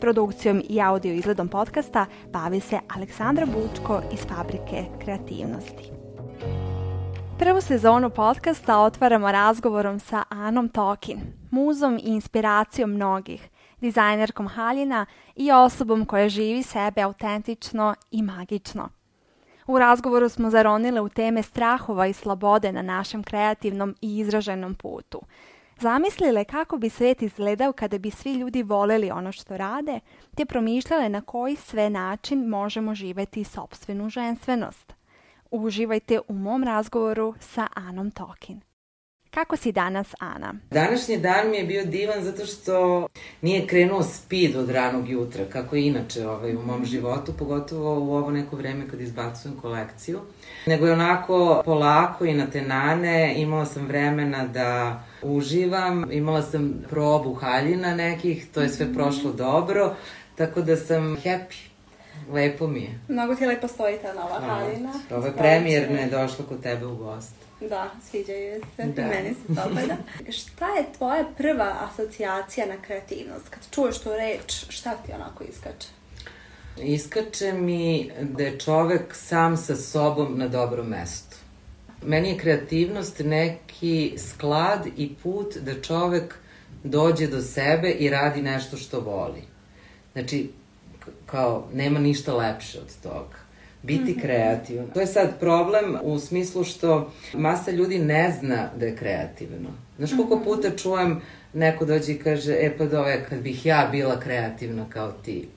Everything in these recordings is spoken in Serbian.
Produkcijom i audio izgledom podcasta bavi se Aleksandra Bučko iz Fabrike kreativnosti. Prvu sezonu podcasta otvaramo razgovorom sa Anom Tokin, muzom i inspiracijom mnogih, dizajnerkom haljina i osobom koja živi sebe autentično i magično. U razgovoru smo zaronile u teme strahova i slobode na našem kreativnom i izraženom putu – Zamislile kako bi svet izgledao kada bi svi ljudi voleli ono što rade, te promišljale na koji sve način možemo živeti sobstvenu ženstvenost. Uživajte u mom razgovoru sa Anom Tokin. Kako si danas, Ana? Današnji dan mi je bio divan zato što nije krenuo speed od ranog jutra, kako je inače ovaj, u mom životu, pogotovo u ovo neko vreme kad izbacujem kolekciju. Nego je onako polako i na tenane, imala sam vremena da uživam, imala sam probu haljina nekih, to je sve prošlo dobro, tako da sam happy. Lepo mi je. Mnogo ti lepo stoji ta nova haljina. Ovo je premijerno je došla kod tebe u gost. Da, sviđaju se, da. meni se dopada. šta je tvoja prva asocijacija na kreativnost? Kad čuješ tu reč, šta ti onako iskače? Iskače mi da je čovek sam sa sobom na dobrom mestu. Meni je kreativnost neki sklad i put da čovek dođe do sebe i radi nešto što voli. Znači, kao, nema ništa lepše od toga biti mhm. kreativan. To je sad problem u smislu što masa ljudi ne zna da je kreativno. Znaš koliko mhm. puta čujem neko dođe i kaže, e pa dove, kad bih ja bila kreativna kao ti.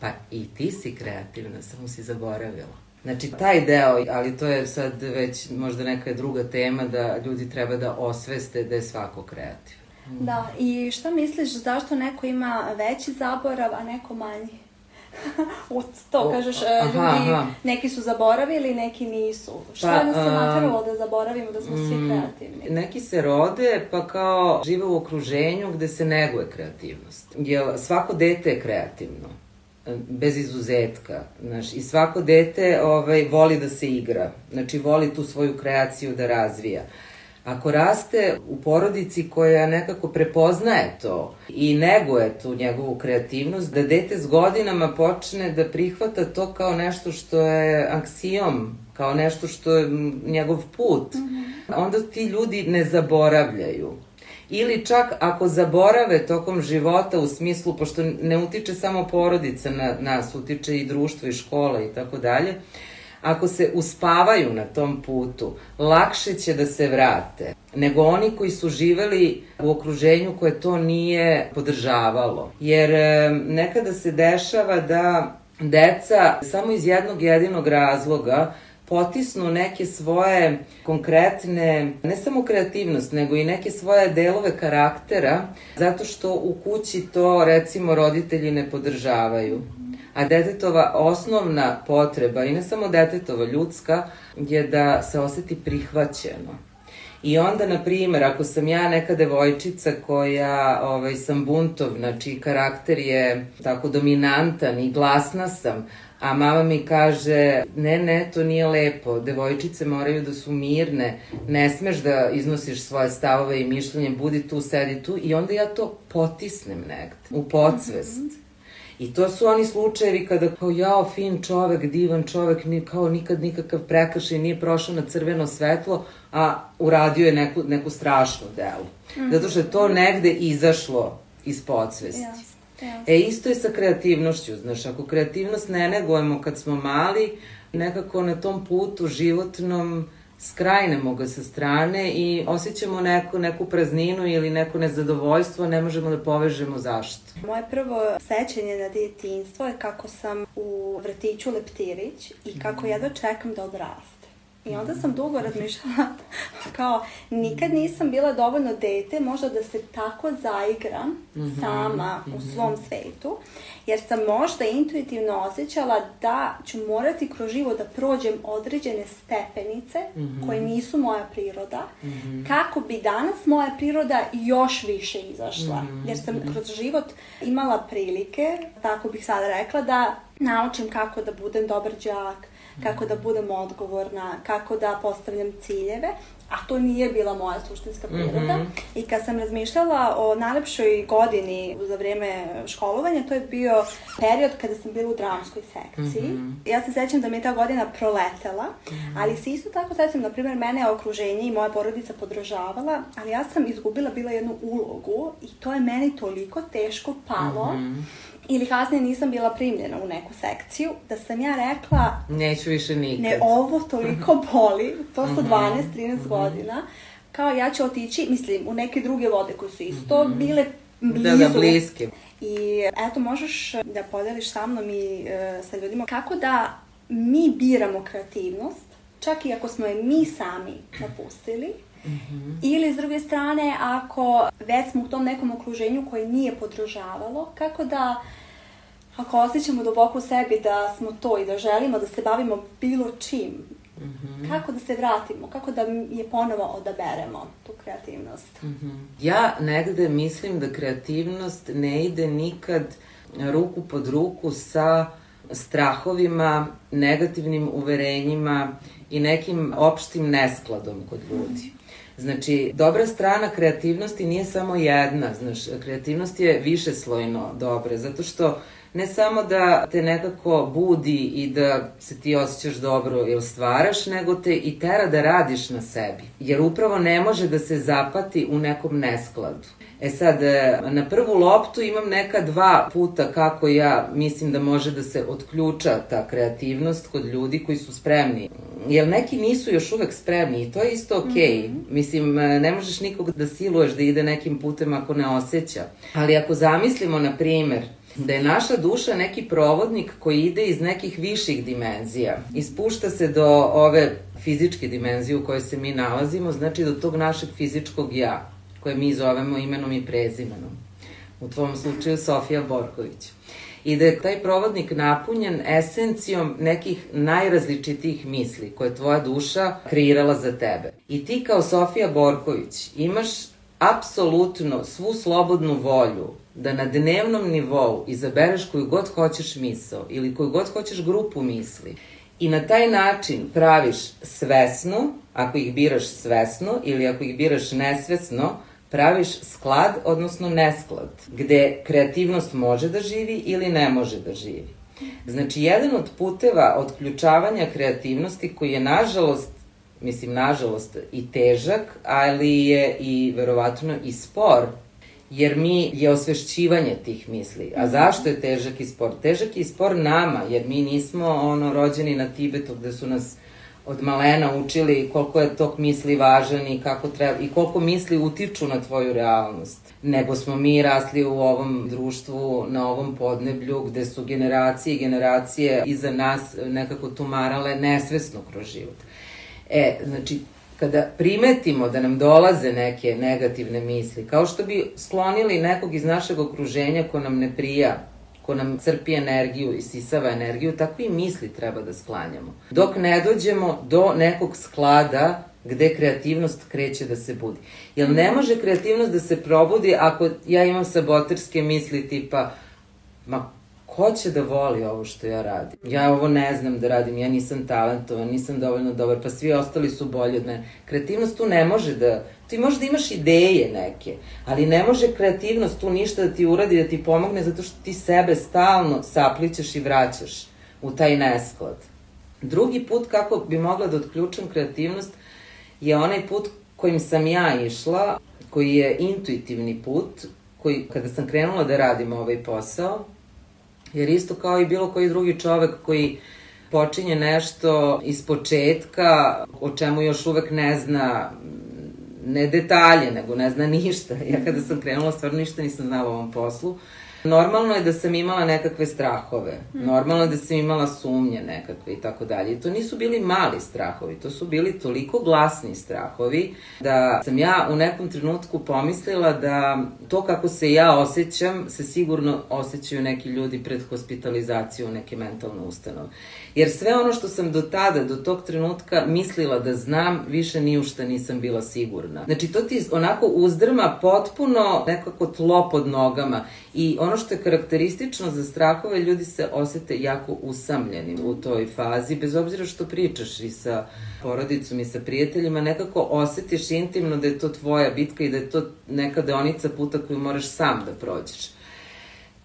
Pa i ti si kreativna, samo si zaboravila. Znači, taj deo, ali to je sad već možda neka druga tema da ljudi treba da osveste da je svako kreativan. Da, i šta misliš, zašto neko ima veći zaborav, a neko manji? U to kažeš, e, aha, ljudi, aha. neki su zaboravili, neki nisu. Šta pa, nas se natralo da zaboravimo da smo mm, svi kreativni? Neki se rode, pa kao žive u okruženju gde se neguje kreativnost. Jer svako dete je kreativno e, bez izuzetka. Znaš, I svako dete ovaj, voli da se igra. Znači, voli tu svoju kreaciju da razvija. Uh, Ako raste u porodici koja nekako prepoznaje to i neguje tu njegovu kreativnost, da dete s godinama počne da prihvata to kao nešto što je aksijom, kao nešto što je njegov put, mm -hmm. onda ti ljudi ne zaboravljaju. Ili čak ako zaborave tokom života u smislu, pošto ne utiče samo porodica na nas, utiče i društvo i škola i tako dalje, ako se uspavaju na tom putu, lakše će da se vrate nego oni koji su živeli u okruženju koje to nije podržavalo. Jer nekada se dešava da deca samo iz jednog jedinog razloga potisnu neke svoje konkretne, ne samo kreativnost, nego i neke svoje delove karaktera, zato što u kući to, recimo, roditelji ne podržavaju a detetova osnovna potreba, i ne samo detetova, ljudska, je da se oseti prihvaćeno. I onda, na primer, ako sam ja neka devojčica koja ovaj, sam buntovna, čiji karakter je tako dominantan i glasna sam, a mama mi kaže, ne, ne, to nije lepo, devojčice moraju da su mirne, ne smeš da iznosiš svoje stavove i mišljenje, budi tu, sedi tu, i onda ja to potisnem negde, u podsvest. Mm -hmm. I to su oni slučajevi kada kao jao, fin čovek, divan čovek, ni, kao nikad nikakav prekršaj nije prošao na crveno svetlo, a uradio je neku, neku strašnu delu. Mm -hmm. Zato što je to negde izašlo iz podsvesti. Yes. E, isto je sa kreativnošću, znaš, ako kreativnost ne negujemo kad smo mali, nekako na tom putu životnom skrajnemo ga sa strane i osjećamo neku, neku prazninu ili neko nezadovoljstvo, ne možemo da povežemo zašto. Moje prvo sećanje na djetinstvo je kako sam u vrtiću Leptirić i kako jedva čekam da odraste. I onda sam dugo razmišljala kao nikad nisam bila dovoljno dete možda da se tako zaigram mm -hmm, sama mm -hmm. u mhm. svom svetu jer sam možda intuitivno osjećala da ću morati kroz život da prođem određene stepenice mm -hmm. koje nisu moja priroda mm -hmm. kako bi danas moja priroda još više izašla. Mm -hmm. Jer sam mhm. kroz život imala prilike, tako bih sada rekla, da naučim kako da budem dobar đak, kako da budem odgovorna, kako da postavljam ciljeve, a to nije bila moja suštinska priroda. Mm -hmm. I kad sam razmišljala o najlepšoj godini za vreme školovanja, to je bio period kada sam bila u dramskoj sekciji. Mm -hmm. Ja se sećam da mi je ta godina proletela, mm -hmm. ali se isto tako sećam, na primjer, mene je okruženje i moja porodica podržavala, ali ja sam izgubila bila jednu ulogu i to je meni toliko teško palo. Mm -hmm ili kasnije nisam bila primljena u neku sekciju, da sam ja rekla... Neću više nikad. Ne, ovo toliko boli, to su 12-13 mm -hmm. godina, kao ja ću otići, mislim, u neke druge vode koje su isto mm -hmm. bile blizu. Da, da, bliske. I eto, možeš da podeliš sa mnom i e, sa ljudima kako da mi biramo kreativnost, čak i ako smo je mi sami napustili, -hmm. Ili s druge strane, ako već smo u tom nekom okruženju koje nije podržavalo, kako da ako osjećamo duboko u sebi da smo to i da želimo da se bavimo bilo čim, mm -hmm. kako da se vratimo, kako da je ponovo odaberemo tu kreativnost? Mm -hmm. Ja negde mislim da kreativnost ne ide nikad ruku pod ruku sa strahovima, negativnim uverenjima i nekim opštim neskladom kod ljudi. Znači, dobra strana kreativnosti nije samo jedna, znaš, kreativnost je više slojno dobre, zato što ne samo da te nekako budi i da se ti osjećaš dobro ili stvaraš, nego te i tera da radiš na sebi. Jer upravo ne može da se zapati u nekom neskladu. E sad, e, na prvu loptu imam neka dva puta kako ja mislim da može da se otključa ta kreativnost kod ljudi koji su spremni. Jer neki nisu još uvek spremni i to je isto okej. Okay. Mm -hmm. Mislim, e, ne možeš nikog da siluješ da ide nekim putem ako ne osjeća. Ali ako zamislimo, na primer, da je naša duša neki provodnik koji ide iz nekih viših dimenzija i spušta se do ove fizičke dimenzije u kojoj se mi nalazimo, znači do tog našeg fizičkog ja koje mi zovemo imenom i prezimenom. U tvom slučaju Sofija Borković. I da je taj provodnik napunjen esencijom nekih najrazličitijih misli koje tvoja duša kreirala za tebe. I ti kao Sofija Borković imaš apsolutno svu slobodnu volju da na dnevnom nivou izabereš koju god hoćeš misao ili koju god hoćeš grupu misli i na taj način praviš svesno, ako ih biraš svesno ili ako ih biraš nesvesno, praviš sklad, odnosno nesklad, gde kreativnost može da živi ili ne može da živi. Znači, jedan od puteva otključavanja kreativnosti koji je, nažalost, mislim, nažalost, i težak, ali je i verovatno i spor, jer mi je osvešćivanje tih misli. A zašto je težak i spor? Težak je i spor nama, jer mi nismo ono rođeni na Tibetu gde su nas od malena učili koliko je tok misli važan i kako treba i koliko misli utiču na tvoju realnost. Nego smo mi rasli u ovom društvu, na ovom podneblju gde su generacije i generacije iza nas nekako tumarale nesvesno kroz život. E, znači, kada primetimo da nam dolaze neke negativne misli, kao što bi sklonili nekog iz našeg okruženja ko nam ne prija, ko nam crpi energiju i sisava energiju, tako i misli treba da sklanjamo. Dok ne dođemo do nekog sklada gde kreativnost kreće da se budi. Jer ne može kreativnost da se probudi ako ja imam saboterske misli tipa ma ko će da voli ovo što ja radim? Ja ovo ne znam da radim, ja nisam talentovan, nisam dovoljno dobar, pa svi ostali su bolji od mene. Kreativnost tu ne može da Ti možda imaš ideje neke, ali ne može kreativnost tu ništa da ti uradi, da ti pomogne, zato što ti sebe stalno saplićeš i vraćaš u taj nesklad. Drugi put kako bi mogla da otključam kreativnost je onaj put kojim sam ja išla, koji je intuitivni put, koji kada sam krenula da radim ovaj posao, jer isto kao i bilo koji drugi čovek koji počinje nešto iz početka, o čemu još uvek ne zna ne detalje, nego ne zna ništa. Ja kada sam krenula, stvarno ništa nisam znala o ovom poslu. Normalno je da sam imala nekakve strahove, normalno je da sam imala sumnje nekakve i tako dalje. I to nisu bili mali strahovi, to su bili toliko glasni strahovi da sam ja u nekom trenutku pomislila da to kako se ja osjećam se sigurno osjećaju neki ljudi pred hospitalizaciju u neke mentalne ustanove. Jer sve ono što sam do tada, do tog trenutka mislila da znam, više ni u šta nisam bila sigurna. Znači to ti onako uzdrma potpuno nekako tlo pod nogama i ono što je karakteristično za strahove, ljudi se osete jako usamljeni u toj fazi, bez obzira što pričaš i sa porodicom i sa prijateljima, nekako osetiš intimno da je to tvoja bitka i da je to neka deonica puta koju moraš sam da prođeš.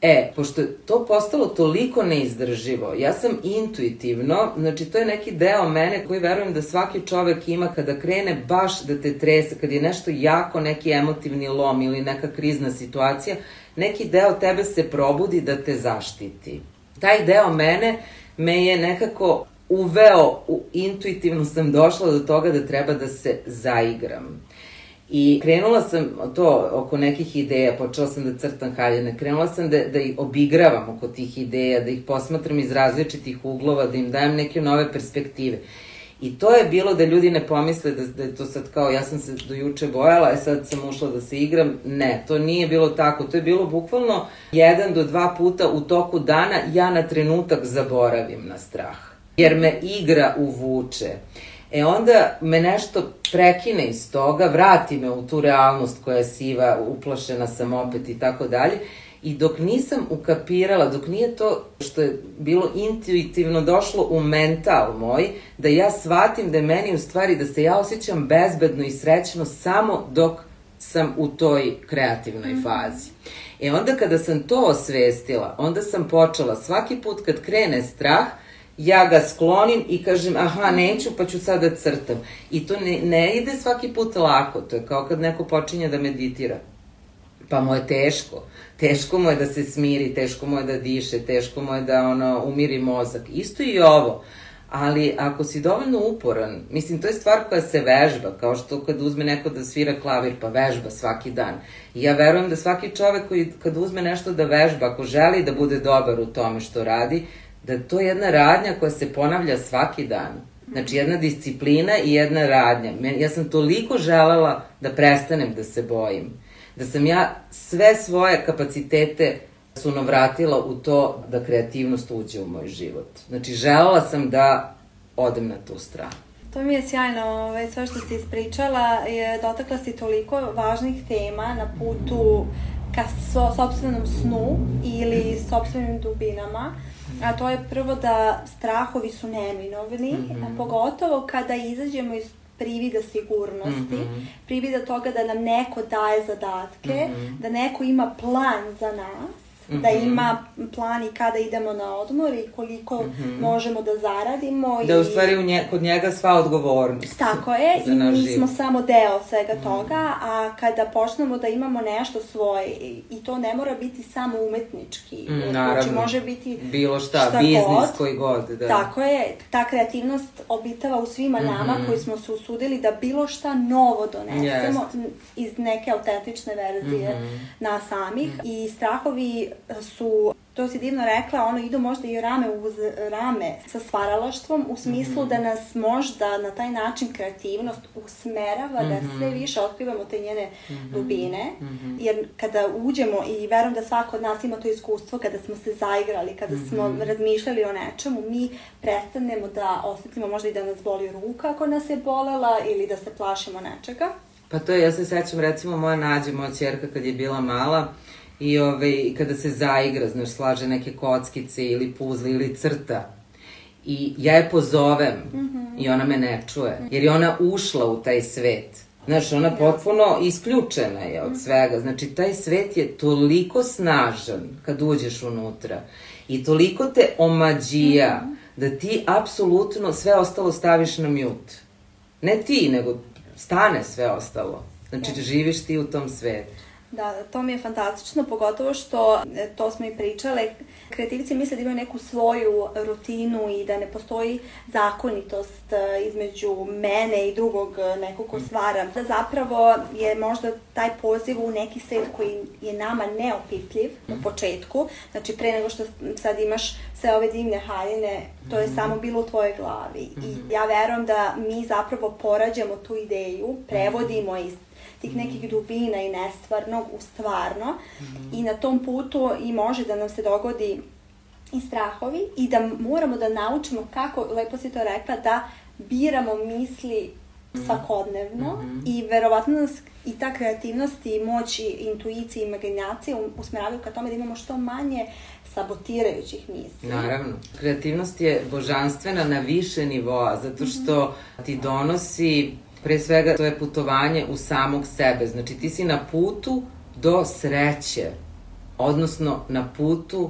E, pošto je to postalo toliko neizdrživo, ja sam intuitivno, znači to je neki deo mene koji verujem da svaki čovek ima kada krene baš da te trese, kad je nešto jako, neki emotivni lom ili neka krizna situacija, neki deo tebe se probudi da te zaštiti. Taj deo mene me je nekako uveo, u, intuitivno sam došla do toga da treba da se zaigram. I krenula sam to oko nekih ideja, počela sam da crtam haljene, krenula sam da, da ih obigravam oko tih ideja, da ih posmatram iz različitih uglova, da im dajem neke nove perspektive. I to je bilo da ljudi ne pomisle da, da je to sad kao ja sam se do juče bojala, a e sad sam ušla da se igram. Ne, to nije bilo tako. To je bilo bukvalno jedan do dva puta u toku dana ja na trenutak zaboravim na strah. Jer me igra uvuče. E onda me nešto prekine iz toga, vrati me u tu realnost koja je siva, uplašena sam opet i tako dalje. I dok nisam ukapirala, dok nije to što je bilo intuitivno došlo u mental moj, da ja shvatim da je meni u stvari da se ja osjećam bezbedno i srećno samo dok sam u toj kreativnoj mhm. fazi. E onda kada sam to osvestila, onda sam počela svaki put kad krene strah, ja ga sklonim i kažem aha neću pa ću sada da crtam. I to ne, ne ide svaki put lako, to je kao kad neko počinje da meditira. Pa mu je teško. Teško mu je da se smiri, teško mu je da diše, teško mu je da ono, umiri mozak. Isto i ovo. Ali ako si dovoljno uporan, mislim, to je stvar koja se vežba, kao što kad uzme neko da svira klavir, pa vežba svaki dan. I ja verujem da svaki čovek koji kad uzme nešto da vežba, ako želi da bude dobar u tome što radi, da to je jedna radnja koja se ponavlja svaki dan. Znači jedna disciplina i jedna radnja. Ja sam toliko želela da prestanem da se bojim. Da sam ja sve svoje kapacitete sunovratila u to da kreativnost uđe u moj život. Znači želela sam da odem na tu stranu. To mi je sjajno, ovaj, sve što si ispričala, je dotakla si toliko važnih tema na putu ka so, sobstvenom snu ili sobstvenim dubinama A to je prvo da strahovi su neminovni, mm -hmm. pogotovo kada izađemo iz privida sigurnosti, mm -hmm. privida toga da nam neko daje zadatke, mm -hmm. da neko ima plan za nas -hmm. da mhm. ima plan i kada idemo na odmor i koliko mm -hmm. možemo da zaradimo. Da i... u stvari u nje, kod njega sva odgovornost. Tako je, i mi živ. smo samo deo svega mm. toga, a kada počnemo da imamo nešto svoje, i to ne mora biti samo umetnički, mm, znači, naravno. znači može biti bilo šta, šta biznis god. koji god. Da. Tako je, ta kreativnost obitava u svima mm -hmm. nama koji smo se usudili da bilo šta novo donesemo yes. iz neke autentične verzije mm -hmm. nas samih mm -hmm. i strahovi su to si divno rekla, ono idu možda i rame uz rame sa stvaralaštvom u smislu mm -hmm. da nas možda na taj način kreativnost usmerava mm -hmm. da mhm. sve više otkrivamo te njene mm -hmm. dubine, mm -hmm. jer kada uđemo i verujem da svako od nas ima to iskustvo kada smo se zaigrali, kada mm -hmm. smo razmišljali o nečemu, mi prestanemo da osetimo možda i da nas boli ruka ako nas je bolela ili da se plašimo nečega. Pa to je, ja se sećam recimo moja nađe, moja čerka kad je bila mala, i ovaj, kada se zaigra, znaš, slaže neke kockice ili puzle ili crta. I ja je pozovem mm -hmm. i ona me ne čuje, jer je ona ušla u taj svet. Znaš, ona potpuno isključena je od svega. Znači, taj svet je toliko snažan kad uđeš unutra i toliko te omađija mm -hmm. da ti apsolutno sve ostalo staviš na mute. Ne ti, nego stane sve ostalo. Znači, živiš ti u tom svetu. Da, to mi je fantastično, pogotovo što, e, to smo i pričale, kreativci misle da imaju neku svoju rutinu i da ne postoji zakonitost e, između mene i drugog e, nekog ko stvara. Da zapravo je možda taj poziv u neki svet koji je nama neopitljiv u početku, znači pre nego što sad imaš sve ove divne haljine, to je samo bilo u tvojoj glavi. I ja verujem da mi zapravo porađamo tu ideju, prevodimo iz tih nekih dubina i nestvarnog u stvarno mm -hmm. i na tom putu i može da nam se dogodi i strahovi i da moramo da naučimo kako, lepo si to rekla, da biramo misli mhm. svakodnevno mm -hmm. i verovatno nas i ta kreativnost i moć i intuicija i imaginacija usmeravaju ka tome da imamo što manje sabotirajućih misli. Naravno. Kreativnost je božanstvena na više nivoa, zato što ti donosi Pre svega, to je putovanje u samog sebe. Znači, ti si na putu do sreće, odnosno na putu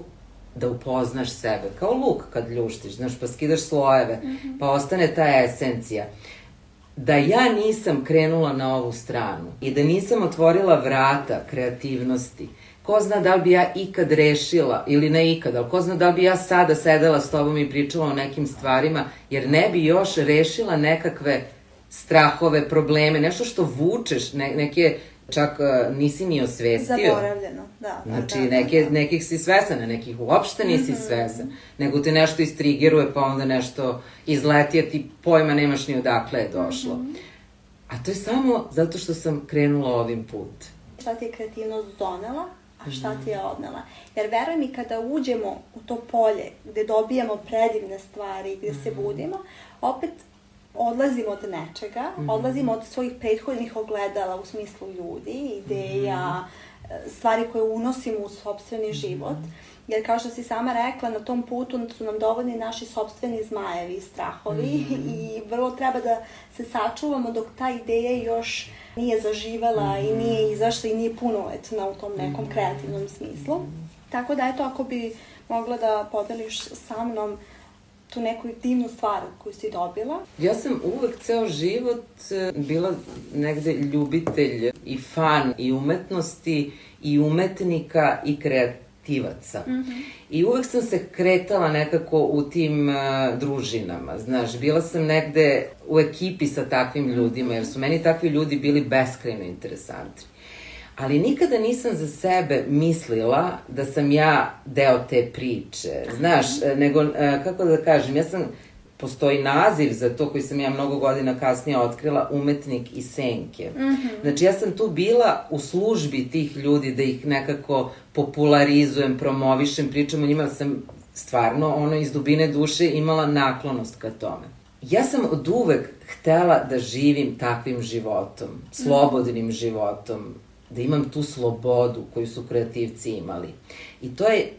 da upoznaš sebe. Kao luk kad ljuštiš, znaš, pa skidaš slojeve, mm -hmm. pa ostane ta esencija. Da ja nisam krenula na ovu stranu i da nisam otvorila vrata kreativnosti, ko zna da li bi ja ikad rešila, ili ne ikad, ali ko zna da li bi ja sada sedela s tobom i pričala o nekim stvarima, jer ne bi još rešila nekakve strahove, probleme, nešto što vučeš, ne, neke čak uh, nisi ni osvestio. Zaboravljeno, da. da znači, da, da, neke, da. nekih si svesan, a nekih uopšte nisi mm -hmm. svesan, nego te nešto istrigeruje, pa onda nešto izleti, a ti pojma nemaš ni odakle je došlo. Mm -hmm. A to je samo zato što sam krenula ovim put. Šta ti je kreativnost donela, a šta ti je odnela. Jer veruj mi, kada uđemo u to polje gde dobijamo predivne stvari, gde se mhm. budimo, opet odlazimo od nečega, mm -hmm. odlazimo od svojih prethodnih ogledala u smislu ljudi, ideja, mm -hmm. stvari koje unosimo u sobstveni mhm. život. Jer kao što si sama rekla, na tom putu su nam dovoljni naši sobstveni zmajevi i strahovi mm -hmm. i vrlo treba da se sačuvamo dok ta ideja još nije zaživela mm -hmm. i nije izašla i nije punoletna u tom nekom mhm. kreativnom smislu. Tako da eto, ako bi mogla da podeliš sa mnom tu neku divnu stvar koju si dobila? Ja sam uvek ceo život e, bila negde ljubitelj i fan i umetnosti i umetnika i kreativaca. Mm -hmm. I uvek sam se kretala nekako u tim uh, družinama, znaš, bila sam negde u ekipi sa takvim ljudima, jer su meni takvi ljudi bili beskrajno interesantni ali nikada nisam za sebe mislila da sam ja deo te priče, znaš, nego, e, kako da kažem, ja sam, postoji naziv za to koji sam ja mnogo godina kasnije otkrila, umetnik i senke. Mm -hmm. Znači, ja sam tu bila u službi tih ljudi da ih nekako popularizujem, promovišem, pričam o njima, sam stvarno, ono, iz dubine duše imala naklonost ka tome. Ja sam od uvek htela da živim takvim životom, slobodnim mm -hmm. životom, da imam tu slobodu koju su kreativci imali. I to je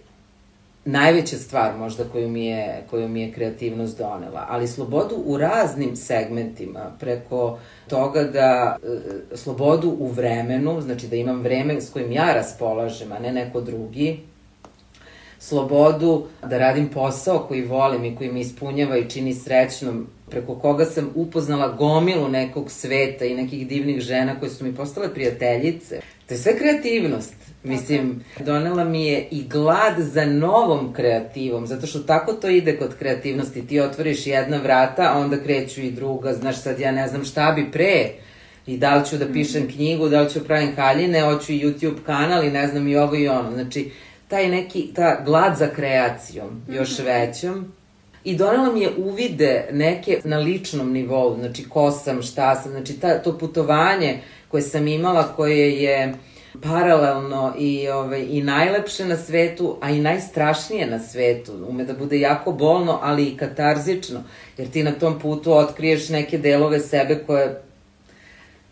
najveća stvar možda koju mi je, koju mi je kreativnost donela, ali slobodu u raznim segmentima, preko toga da e, slobodu u vremenu, znači da imam vreme s kojim ja raspolažem, a ne neko drugi, slobodu da radim posao koji volim i koji me ispunjava i čini srećnom, preko koga sam upoznala gomilu nekog sveta i nekih divnih žena koje su mi postale prijateljice. To je sve kreativnost. Mislim, donela mi je i glad za novom kreativom, zato što tako to ide kod kreativnosti. Ti otvoriš jedna vrata, a onda kreću i druga. Znaš, sad ja ne znam šta bi pre i da li ću da pišem knjigu, da li ću da pravim haljine, hoću i YouTube kanal i ne znam i ovo i ono. Znači, taj neki, ta glad za kreacijom, još mhm. većom, i donela mi je uvide neke na ličnom nivou, znači ko sam, šta sam, znači ta, to putovanje koje sam imala, koje je paralelno i, ovaj, i najlepše na svetu, a i najstrašnije na svetu. Ume da bude jako bolno, ali i katarzično, jer ti na tom putu otkriješ neke delove sebe koje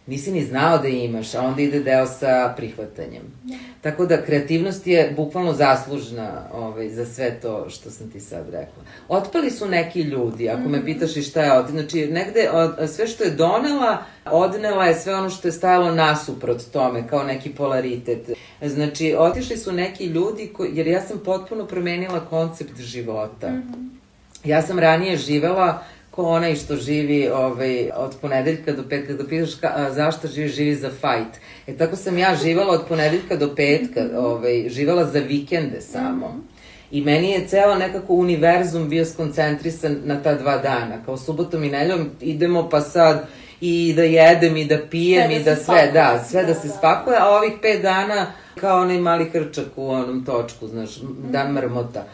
nisi ni znao da imaš, a onda ide deo sa prihvatanjem. Ja. Tako da kreativnost je bukvalno zaslužna ovaj, za sve to što sam ti sad rekla. Otpali su neki ljudi, ako me mhm. pitaš i šta je od... Znači, negde od, sve što je donela, odnela je sve ono što je stajalo nasuprot tome, kao neki polaritet. Znači, otišli su neki ljudi, koji, jer ja sam potpuno promenila koncept života. Mm -hmm. Ja sam ranije živela ko onaj što živi ovaj, od ponedeljka do petka, da pitaš ka, a, zašto živi, živi za fajt. E tako sam ja živala od ponedeljka do petka, ovaj, živala za vikende samo. Mm -hmm. I meni je ceo nekako univerzum bio skoncentrisan na ta dva dana. Kao subotom i neljom idemo pa sad i da jedem i da pijem sve da i da sve, spakuje. da, sve da, da se da. spakuje, a ovih pet dana kao onaj mali krčak u onom točku, znaš, mm. dan mrmota.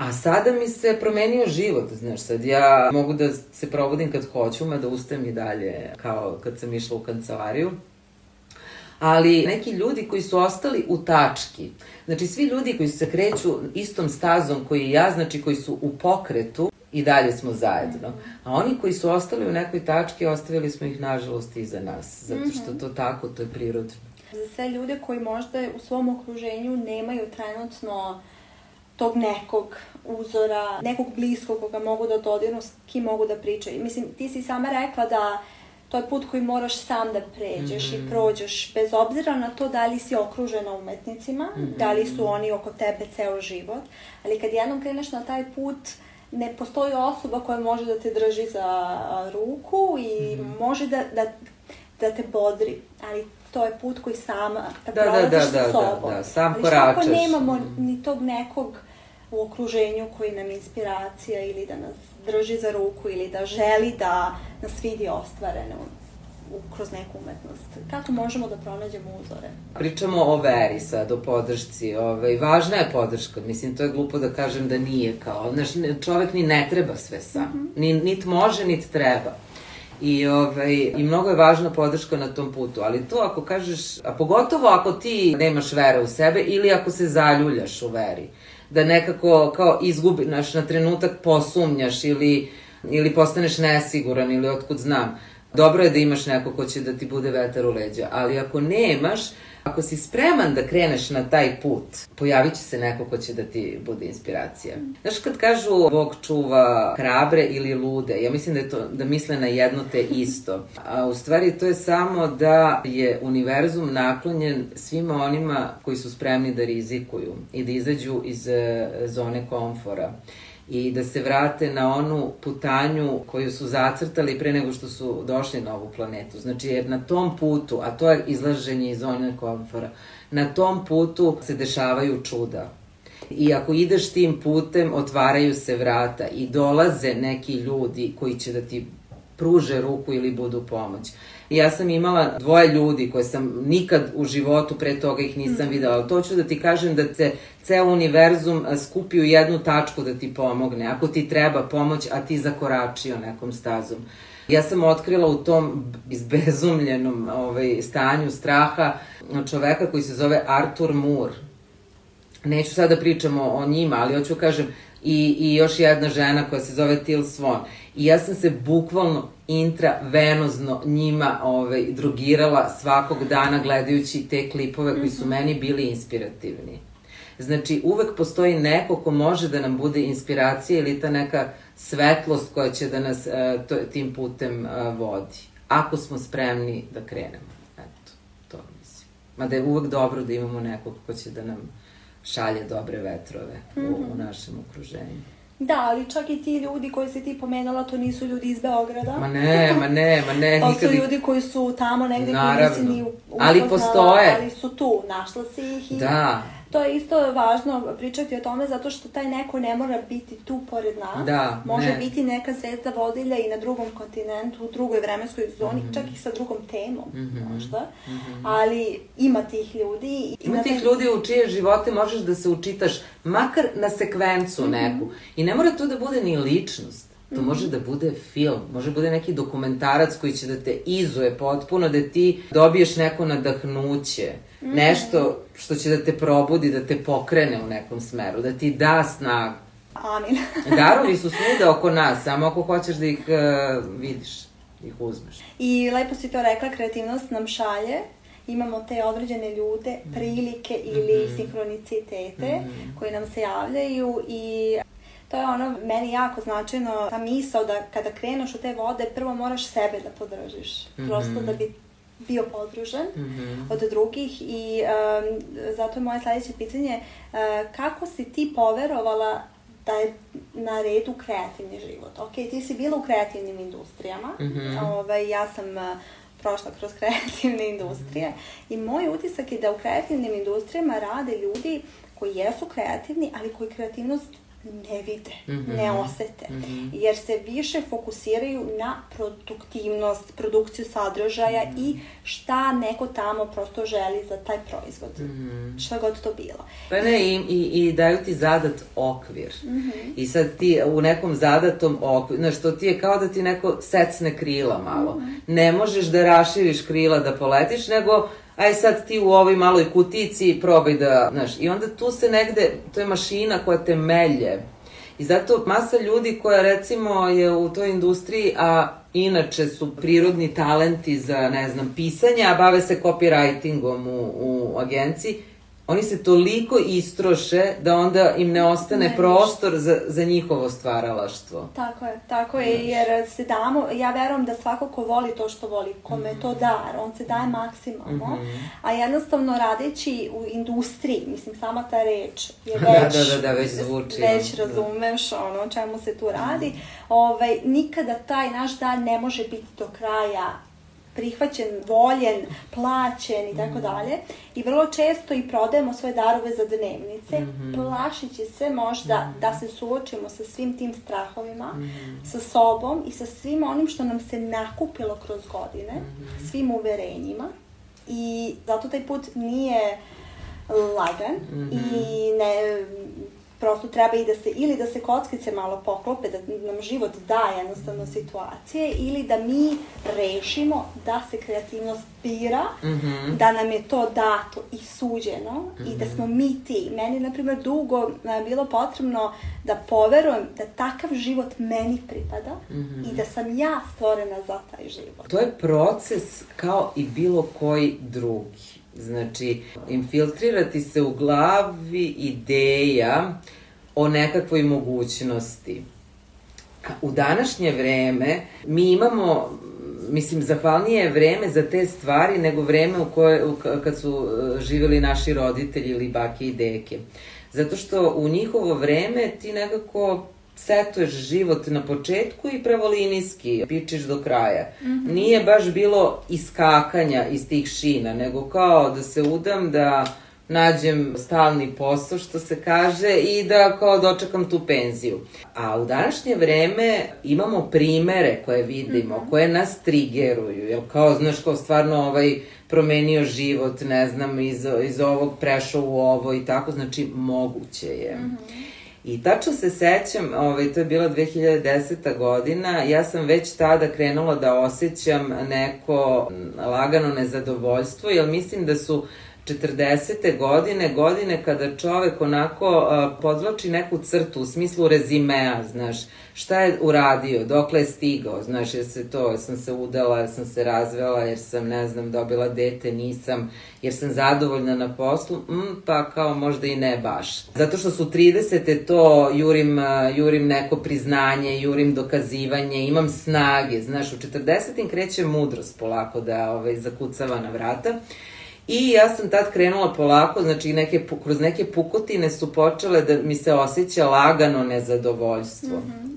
A sada mi se promenio život, znaš, sad ja mogu da se provodim kad hoću, ma da ustajem i dalje kao kad sam išla u kancelariju. Ali neki ljudi koji su ostali u tački, znači svi ljudi koji se kreću istom stazom koji i ja, znači koji su u pokretu, i dalje smo zajedno. A oni koji su ostali u nekoj tački, ostavili smo ih nažalost iza nas, zato što to tako, to je prirodno. Za sve ljude koji možda u svom okruženju nemaju trenutno tog nekog uzora, nekog bliskog koga mogu da dodirnu, s kim mogu da pričaju. Mislim, ti si sama rekla da to je put koji moraš sam da pređeš mm -hmm. i mhm. prođeš, bez obzira na to da li si okružena umetnicima, mm -hmm. da li su oni oko tebe ceo život, ali kad jednom kreneš na taj put, ne postoji osoba koja može da te drži za ruku i mm -hmm. može da, da, da te bodri, ali to je put koji sama da, da, da, da, sa sobom. Da, da, sam ali koračaš. Ali nemamo mm -hmm. ni tog nekog u okruženju koji nam je inspiracija ili da nas drži za ruku ili da želi da nas vidi ostvareno kroz neku umetnost. Kako možemo da pronađemo uzore? Pričamo o veri sad, o podršci. Ovaj, važna je podrška. Mislim, to je glupo da kažem da nije kao. Znaš, čovek ni ne treba sve sam. Mm -hmm. Ni, nit može, nit treba. I, ovaj, I mnogo je važna podrška na tom putu, ali to ako kažeš, a pogotovo ako ti nemaš vere u sebe ili ako se zaljuljaš u veri, da nekako kao izgubiš, na trenutak posumnjaš ili, ili postaneš nesiguran ili otkud znam. Dobro je da imaš neko ko će da ti bude vetar u leđa, ali ako nemaš, ako si spreman da kreneš na taj put, pojavit će se neko ko će da ti bude inspiracija. Znaš, kad kažu Bog čuva hrabre ili lude, ja mislim da, je to, da misle na jedno te isto. A u stvari to je samo da je univerzum naklonjen svima onima koji su spremni da rizikuju i da izađu iz eh, zone komfora i da se vrate na onu putanju koju su zacrtali pre nego što su došli na ovu planetu. Znači, jer na tom putu, a to je izlaženje iz zone komfora, na tom putu se dešavaju čuda. I ako ideš tim putem, otvaraju se vrata i dolaze neki ljudi koji će da ti pruže ruku ili budu pomoć. I ja sam imala dvoje ljudi koje sam nikad u životu pre toga ih nisam mm. videla. To ću da ti kažem da se ceo univerzum skupi u jednu tačku da ti pomogne. Ako ti treba pomoć, a ti zakoračio nekom stazom. Ja sam otkrila u tom izbezumljenom ovaj, stanju straha čoveka koji se zove Artur Moore. Neću sada da pričamo o njima, ali hoću da kažem i, i još jedna žena koja se zove Til Swan. I ja sam se bukvalno intravenozno njima ovaj, drugirala svakog dana gledajući te klipove koji su mhm. meni bili inspirativni. Znači, uvek postoji neko ko može da nam bude inspiracija ili ta neka svetlost koja će da nas uh, to, tim putem uh, vodi. Ako smo spremni da krenemo. Eto, to mislim. Mada je uvek dobro da imamo nekog ko će da nam šalje dobre vetrove mm -hmm. u, u mhm. našem okruženju. Da, ali čak i ti ljudi koji si ti pomenula, to nisu ljudi iz Beograda. Ma ne, ma ne, ma ne. to su ljudi koji su tamo negde Naravno. koji nisi ni upoznala, ali postoje. Ali su tu, našla si ih i... Da to je isto važno pričati o tome zato što taj neko ne mora biti tu pored nas. Da, Može ne. biti neka zvezda vodilja i na drugom kontinentu, u drugoj vremenskoj zoni, mm -hmm. čak i sa drugom temom mm -hmm. možda. Mm -hmm. Ali ima tih ljudi. Ima tih ljudi u čije živote možeš da se učitaš makar na sekvencu mm -hmm. neku. I ne mora to da bude ni ličnost. To može da bude film, može da bude neki dokumentarac koji će da te izuje potpuno, da ti dobiješ neko nadahnuće, mm. nešto što će da te probudi, da te pokrene u nekom smeru, da ti da snagu. Amin. Darovi su svuda oko nas, samo ako hoćeš da ih uh, vidiš, da ih uzmeš. I lepo si to rekla, kreativnost nam šalje imamo te određene ljude, prilike ili mm -hmm. sinhronicitete mm -hmm. koji nam se javljaju i To je ono meni jako značajno, ta misao da kada kreneš u te vode, prvo moraš sebe da podržiš. Mm -hmm. Prosto da bi bio podružen mm -hmm. od drugih i um, zato je moje sledeće pitanje uh, kako si ti poverovala da je na redu kreativni život. Ok, ti si bila u kreativnim industrijama, mm -hmm. ovaj, ja sam prošla kroz kreativne industrije i moj utisak je da u kreativnim industrijama rade ljudi koji jesu kreativni, ali koji kreativnost ne vide, mm -hmm. ne osete, mm -hmm. jer se više fokusiraju na produktivnost, produkciju sadržaja mm -hmm. i šta neko tamo prosto želi za taj proizvod, mm -hmm. šta god to bilo. Pa ne, i, i, i daju ti zadat okvir. Mm -hmm. I sad ti u nekom zadatom okviru, znaš, to ti je kao da ti neko secne krila malo. Mm -hmm. Ne možeš da raširiš krila da poletiš, nego aj sad ti u ovoj maloj kutici probaj da, znaš, i onda tu se negde, to je mašina koja te melje. I zato masa ljudi koja recimo je u toj industriji, a inače su prirodni talenti za, ne znam, pisanje, a bave se copywritingom u, u agenciji, oni se toliko istroše da onda im ne ostane ne, prostor za, za njihovo stvaralaštvo. Tako je, tako je, jer se damo, ja verujem da svako ko voli to što voli, kome mm to dar, on se daje maksimalno, mm -hmm. a jednostavno radeći u industriji, mislim, sama ta reč je već... da, da, da, da, već zvuči. Već da. razumeš ono čemu se tu radi. Mm ovaj, nikada taj naš dan ne može biti do kraja prihvaćen, voljen, plaćen i tako mm. dalje. I vrlo često i prodajemo svoje darove za dnevnice, mm -hmm. plašići se možda mm -hmm. da se suočimo sa svim tim strahovima, mm -hmm. sa sobom i sa svim onim što nam se nakupilo kroz godine, mm -hmm. svim uverenjima. I zato taj put nije lagan mm -hmm. i ne prosto treba i da se, ili da se kockice malo poklope, da nam život da jednostavno situacije, ili da mi rešimo da se kreativnost bira, mm -hmm. da nam je to dato i suđeno mm -hmm. i da mhm. smo mi ti. Meni, na primjer, dugo je bilo potrebno da poverujem da takav život meni pripada mm -hmm. i da sam ja stvorena za taj život. To je proces kao i bilo koji drugi. Znači, infiltrirati se u glavi ideja o nekakvoj mogućnosti. U današnje vreme mi imamo mislim, zahvalnije je vreme za te stvari nego vreme u koje, u, kad su e, živeli naši roditelji ili bake i deke. Zato što u njihovo vreme ti nekako setuješ život na početku i pravolinijski, pičiš do kraja. Mm -hmm. Nije baš bilo iskakanja iz tih šina, nego kao da se udam da nađem stalni posao, što se kaže, i da kao dočekam tu penziju. A u današnje vreme imamo primere koje vidimo, mm -hmm. koje nas trigeruju, jel kao, znaš, kao stvarno ovaj promenio život, ne znam, iz, iz ovog prešao u ovo i tako, znači moguće je. Mm -hmm. I tačno se sećam, ovaj, to je bila 2010. godina, ja sam već tada krenula da osjećam neko lagano nezadovoljstvo, jer mislim da su 40. godine, godine kada čovek onako uh, podvlači neku crtu u smislu rezimea, znaš, šta je uradio, dokle je stigao, znaš, jer se to, jer sam se udala, jer sam se razvela, jer sam, ne znam, dobila dete, nisam, jer sam zadovoljna na poslu, mm, pa kao možda i ne baš. Zato što su 30. to, jurim, jurim neko priznanje, jurim dokazivanje, imam snage, znaš, u 40. kreće mudrost polako da ovaj, zakucava na vrata. I ja sam tad krenula polako, znači neke, kroz neke pukotine su počele da mi se osjeća lagano nezadovoljstvo. Mm -hmm.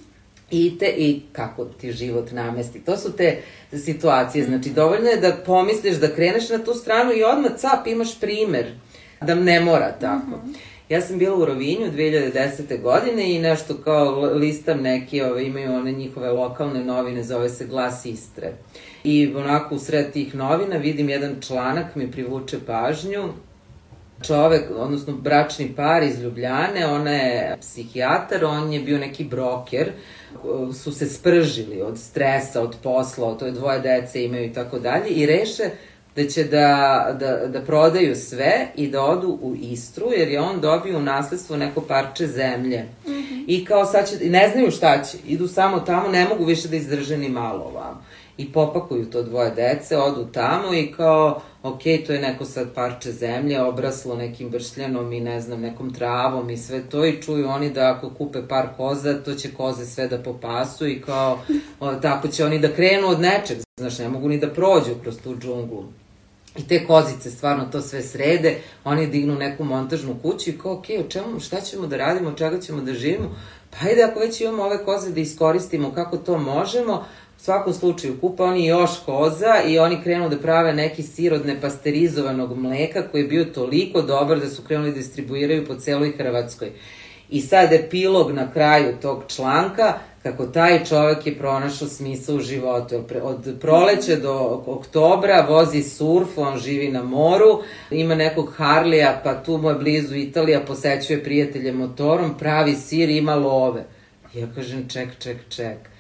I, te, I kako ti život namesti. To su te situacije. Znači, dovoljno je da pomisliš da kreneš na tu stranu i odmah cap imaš primer. Da ne mora tako. Mm -hmm. Ja sam bila u Rovinju 2010. godine i nešto kao listam neke, ove, imaju one njihove lokalne novine, zove se Glas Istre. I onako u sred tih novina vidim jedan članak, mi privuče pažnju, čovek, odnosno bračni par iz Ljubljane, ona je psihijatar, on je bio neki broker, su se spržili od stresa, od posla, to je dvoje dece imaju i tako dalje i reše da će da, da, da prodaju sve i da odu u Istru, jer je on dobio u nasledstvo neko parče zemlje. Mm -hmm. I kao sad će, ne znaju šta će, idu samo tamo, ne mogu više da izdrže ni malo ovamo. I popakuju to dvoje dece, odu tamo i kao, ok, to je neko sad parče zemlje, obraslo nekim bršljanom i ne znam, nekom travom i sve to i čuju oni da ako kupe par koza, to će koze sve da popasu i kao, o, tako će oni da krenu od nečeg, znaš, ne mogu ni da prođu kroz tu džunglu. I te kozice stvarno to sve srede, oni dignu neku montažnu kuću i kao, ok, o čemu, šta ćemo da radimo, od čega ćemo da živimo? Pa ajde, ako već imamo ove koze da iskoristimo kako to možemo, svakom slučaju kupa oni još koza i oni krenu da prave neki sir od nepasterizovanog mleka koji je bio toliko dobar da su krenuli da distribuiraju po celoj Hrvatskoj. I sad epilog na kraju tog članka, kako taj čovek je pronašao smisao u životu. Od proleća do oktobra vozi surf, on živi na moru, ima nekog Harlija, pa tu mu je blizu Italija, posećuje prijatelje motorom, pravi sir, ima love. Ja kažem, ček, ček, ček.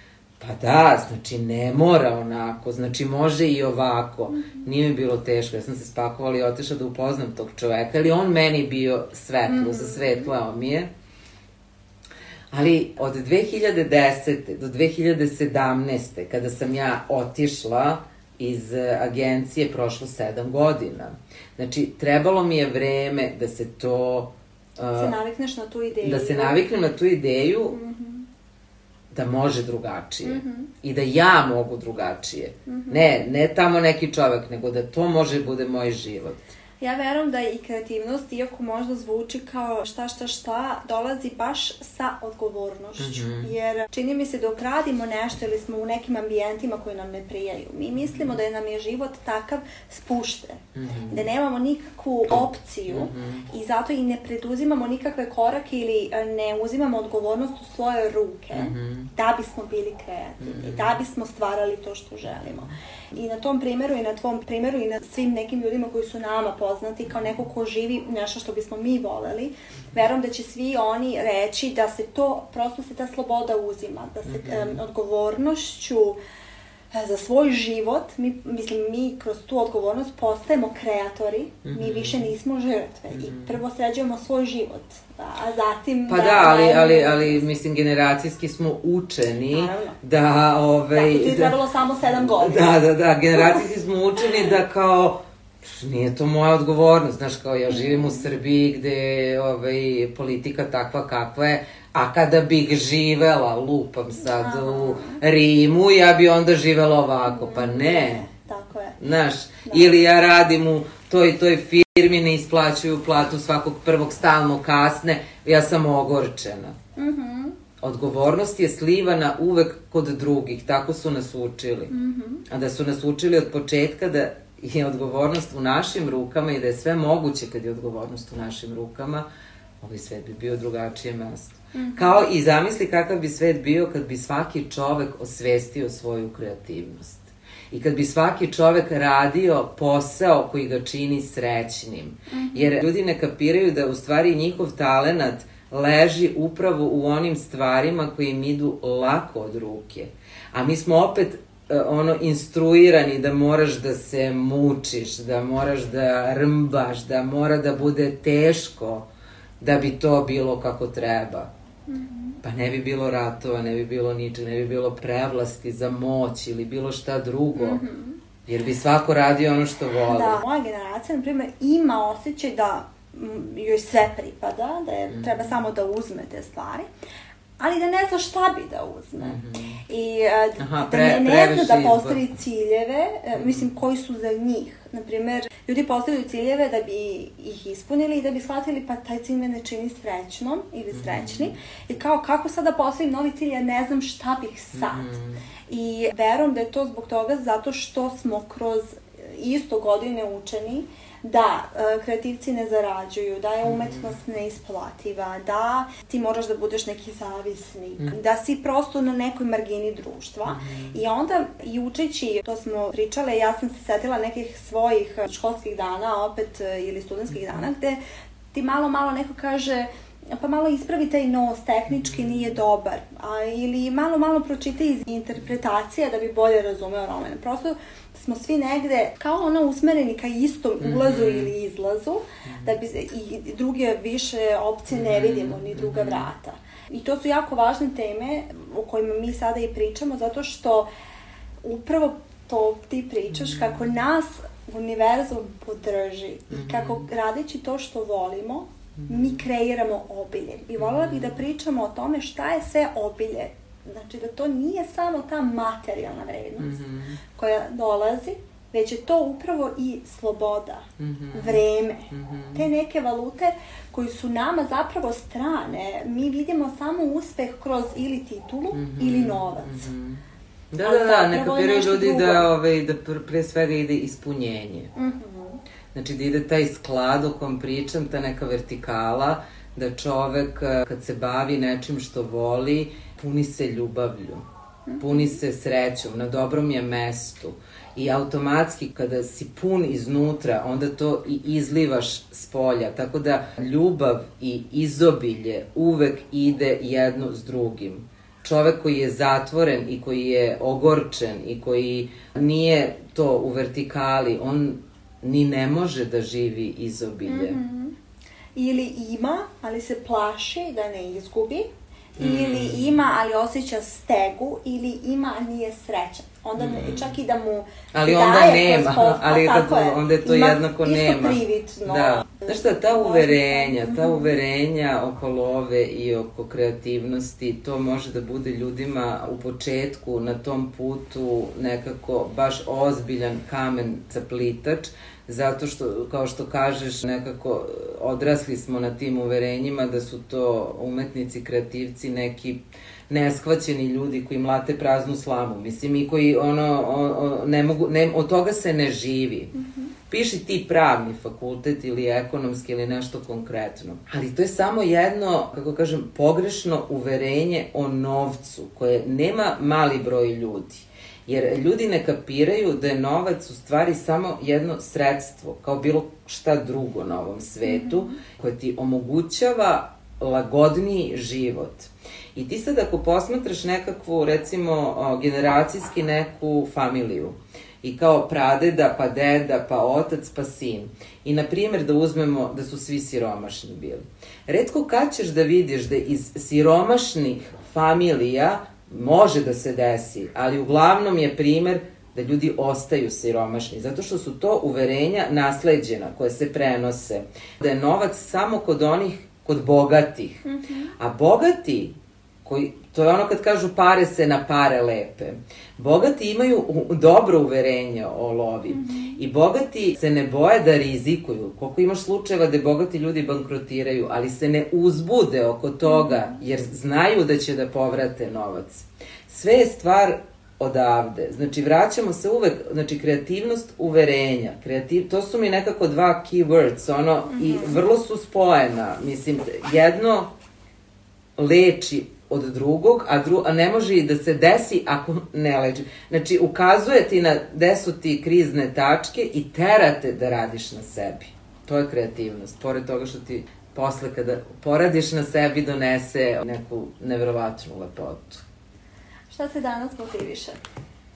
Pa da, znači ne mora onako, znači može i ovako. Nije mi bilo teško, ja sam se spakovala i otišla da upoznam tog čoveka, ali on meni bio svetlo, mm -hmm. za svetlo mi je. Ali od 2010. do 2017. kada sam ja otišla iz agencije, prošlo sedam godina. Znači, trebalo mi je vreme da se to... Da se navikneš na tu ideju. Da se naviknem na tu ideju, mm -hmm. Da može drugačije. Mm -hmm. I da ja mogu drugačije. Mm -hmm. Ne, ne tamo neki čovek, nego da to može bude moj život. Ja verujem da i kreativnost, iako možda zvuči kao šta šta šta, dolazi baš sa odgovornošću. Mm -hmm. Jer čini mi se dok radimo nešto ili smo u nekim ambijentima koji nam ne prijaju, mi mislimo da je nam je život takav spušten. Mm -hmm. Da nemamo nikakvu opciju mm -hmm. i zato i ne preduzimamo nikakve korake ili e, ne uzimamo odgovornost u svoje ruke mm -hmm. da bismo bili kreativni, mm -hmm. da bismo stvarali to što želimo. I na tom primjeru i na tvom primjeru i na svim nekim ljudima koji su nama poznati kao neko ko živi nešto što bismo mi voleli, verujem da će svi oni reći da se to, prosto se ta sloboda uzima, da se mm -hmm. um, odgovornošću za svoj život, mi, mislim, mi kroz tu odgovornost postajemo kreatori, mm -hmm. mi mhm. više nismo žrtve mm -hmm. i mhm. prvo sređujemo svoj život, a zatim... Pa da, da ali, ali, ali, mislim, generacijski smo učeni Naravno. da... Ovaj, da, ti je trebalo samo sedam godina. Da, da, da, generacijski smo učeni da kao nije to moja odgovornost, znaš, kao ja živim u Srbiji gde ovaj, politika takva kakva je, a kada bih živela, lupam sad Aha. u Rimu, ja bi onda živela ovako, pa ne. Tako je. Znaš, da. ili ja radim u toj, toj firmi, ne isplaćuju platu svakog prvog stalno kasne, ja sam ogorčena. Mhm. Mm Odgovornost je slivana uvek kod drugih, tako su nas učili. Mm -hmm. A da su nas učili od početka da je odgovornost u našim rukama i da je sve moguće kad je odgovornost u našim rukama, ovaj svet bi bio drugačije mesto. Mm -hmm. Kao i zamisli kakav bi svet bio kad bi svaki čovek osvestio svoju kreativnost. I kad bi svaki čovek radio posao koji ga čini srećnim. Mm -hmm. Jer ljudi ne kapiraju da u stvari njihov talenat leži upravo u onim stvarima koji im idu lako od ruke. A mi smo opet E, ono instruirani da moraš da se mučiš, da moraš da rmbaš, da mora da bude teško da bi to bilo kako treba. Mm -hmm. Pa ne bi bilo ratova, ne bi bilo niče, ne bi bilo prevlasti za moć ili bilo šta drugo. Mm -hmm. Jer bi svako radio ono što voli. Da, moja generacija, na primjer, ima osjećaj da joj sve pripada, da je, mm. treba samo da uzme te stvari ali da ne zna šta bi da uzme. Mm -hmm. I uh, Aha, pre, da ne, ne zna da postavi ciljeve, uh, mislim, koji su za njih. Naprimer, ljudi postavljaju ciljeve da bi ih ispunili i da bi shvatili pa taj cilj me ne čini srećnom ili mhm. srećni. Mm -hmm. I kao, kako sada postavim novi cilj, ja ne znam šta bih sad. Mm -hmm. I verujem da je to zbog toga zato što smo kroz isto godine učeni da e, kreativci ne zarađuju, da je umetnost neisplativa, da ti moraš da budeš neki zavisnik, mm. da si prosto na nekoj margini društva. Mm. I onda, i učeći, to smo pričale, ja sam se setila nekih svojih školskih dana, opet, e, ili studentskih dana, gde ti malo, malo neko kaže, pa malo ispravi taj nos, tehnički nije dobar, a, ili malo, malo pročita iz interpretacija da bi bolje razumeo roman. Prosto smo svi negde kao ono usmereni ka istom ulazu mm -hmm. ili izlazu, mm da bi i druge više opcije ne mhm. vidimo, ni druga mhm. vrata. I to su jako važne teme o kojima mi sada i pričamo, zato što upravo to ti pričaš, kako nas univerzum podrži i mhm. kako radeći to što volimo, mi kreiramo obilje. I voljela bih da pričamo o tome šta je sve obilje Znači da to nije samo ta materijalna vrednost mm -hmm. koja dolazi već je to upravo i sloboda, mm -hmm. vreme, mm -hmm. te neke valute koji su nama zapravo strane. Mi vidimo samo uspeh kroz ili titulu mm -hmm. ili novac. Mm -hmm. Da, da, da, ne kapiraju ljudi drugo. da, ovaj, da pre svega ide ispunjenje. Mm -hmm. Znači da ide taj sklad o kom pričam, ta neka vertikala, da čovek kad se bavi nečim što voli, puni se ljubavlju, puni se srećom, na dobrom je mestu. I automatski kada si pun iznutra, onda to i izlivaš s polja. Tako da ljubav i izobilje uvek ide jedno s drugim čovek koji je zatvoren i koji je ogorčen i koji nije to u vertikali, on ni ne može da živi izobilje. Mm -hmm. Ili ima, ali se plaši da ne izgubi, mm. ili ima, ali osjeća stegu, ili ima, a nije srećan onda mm. čak i da mu ali onda nema, post, ali kad, je, onda je to ima jednako nema. Da. Znaš šta, ta uverenja, ta uverenja oko love i oko kreativnosti, to može da bude ljudima u početku na tom putu nekako baš ozbiljan kamen caplitač, zato što, kao što kažeš, nekako odrasli smo na tim uverenjima da su to umetnici, kreativci, neki neshvaćeni ljudi koji mlate praznu slamu, mislim, i koji ono, o, o, ne mogu, ne, od toga se ne živi. Mm -hmm. Piši ti pravni fakultet ili ekonomski ili nešto konkretno. Ali to je samo jedno, kako kažem, pogrešno uverenje o novcu, koje nema mali broj ljudi. Jer ljudi ne kapiraju da je novac u stvari samo jedno sredstvo, kao bilo šta drugo na ovom svetu, mm -hmm. koje ti omogućava lagodniji život. I ti sad ako posmatraš nekakvu, recimo, generacijski neku familiju, i kao pradeda, pa deda, pa otac, pa sin. I, na primjer, da uzmemo da su svi siromašni bili. Redko kad ćeš da vidiš da iz siromašnih familija može da se desi, ali uglavnom je primer da ljudi ostaju siromašni, zato što su to uverenja nasleđena koje se prenose. Da je novac samo kod onih, kod bogatih. Mm -hmm. A bogati koji, to je ono kad kažu pare se na pare lepe. Bogati imaju dobro uverenje o lovi mm -hmm. i bogati se ne boje da rizikuju. Koliko imaš slučajeva da bogati ljudi bankrotiraju, ali se ne uzbude oko toga -hmm. jer znaju da će da povrate novac. Sve je stvar odavde. Znači, vraćamo se uvek, znači, kreativnost uverenja. Kreativ, to su mi nekako dva keywords, ono, mm -hmm. i mhm. vrlo su spojena. Mislim, jedno leči od drugog, a, dru, a ne može i da se desi ako ne leči. Znači, ukazuje ti na gde su ti krizne tačke i terate da radiš na sebi. To je kreativnost. Pored toga što ti posle kada poradiš na sebi donese neku neverovatnu lepotu. Šta te danas motiviše?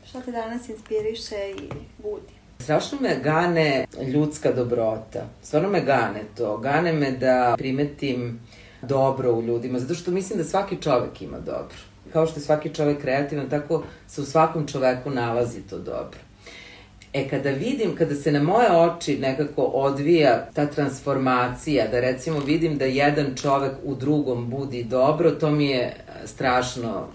Šta te danas inspiriše i budi? Strašno me gane ljudska dobrota. Stvarno me gane to. Gane me da primetim dobro u ljudima, zato što mislim da svaki čovek ima dobro. Kao što je svaki čovek kreativan, tako se u svakom čoveku nalazi to dobro. E, kada vidim, kada se na moje oči nekako odvija ta transformacija, da recimo vidim da jedan čovek u drugom budi dobro, to mi je strašno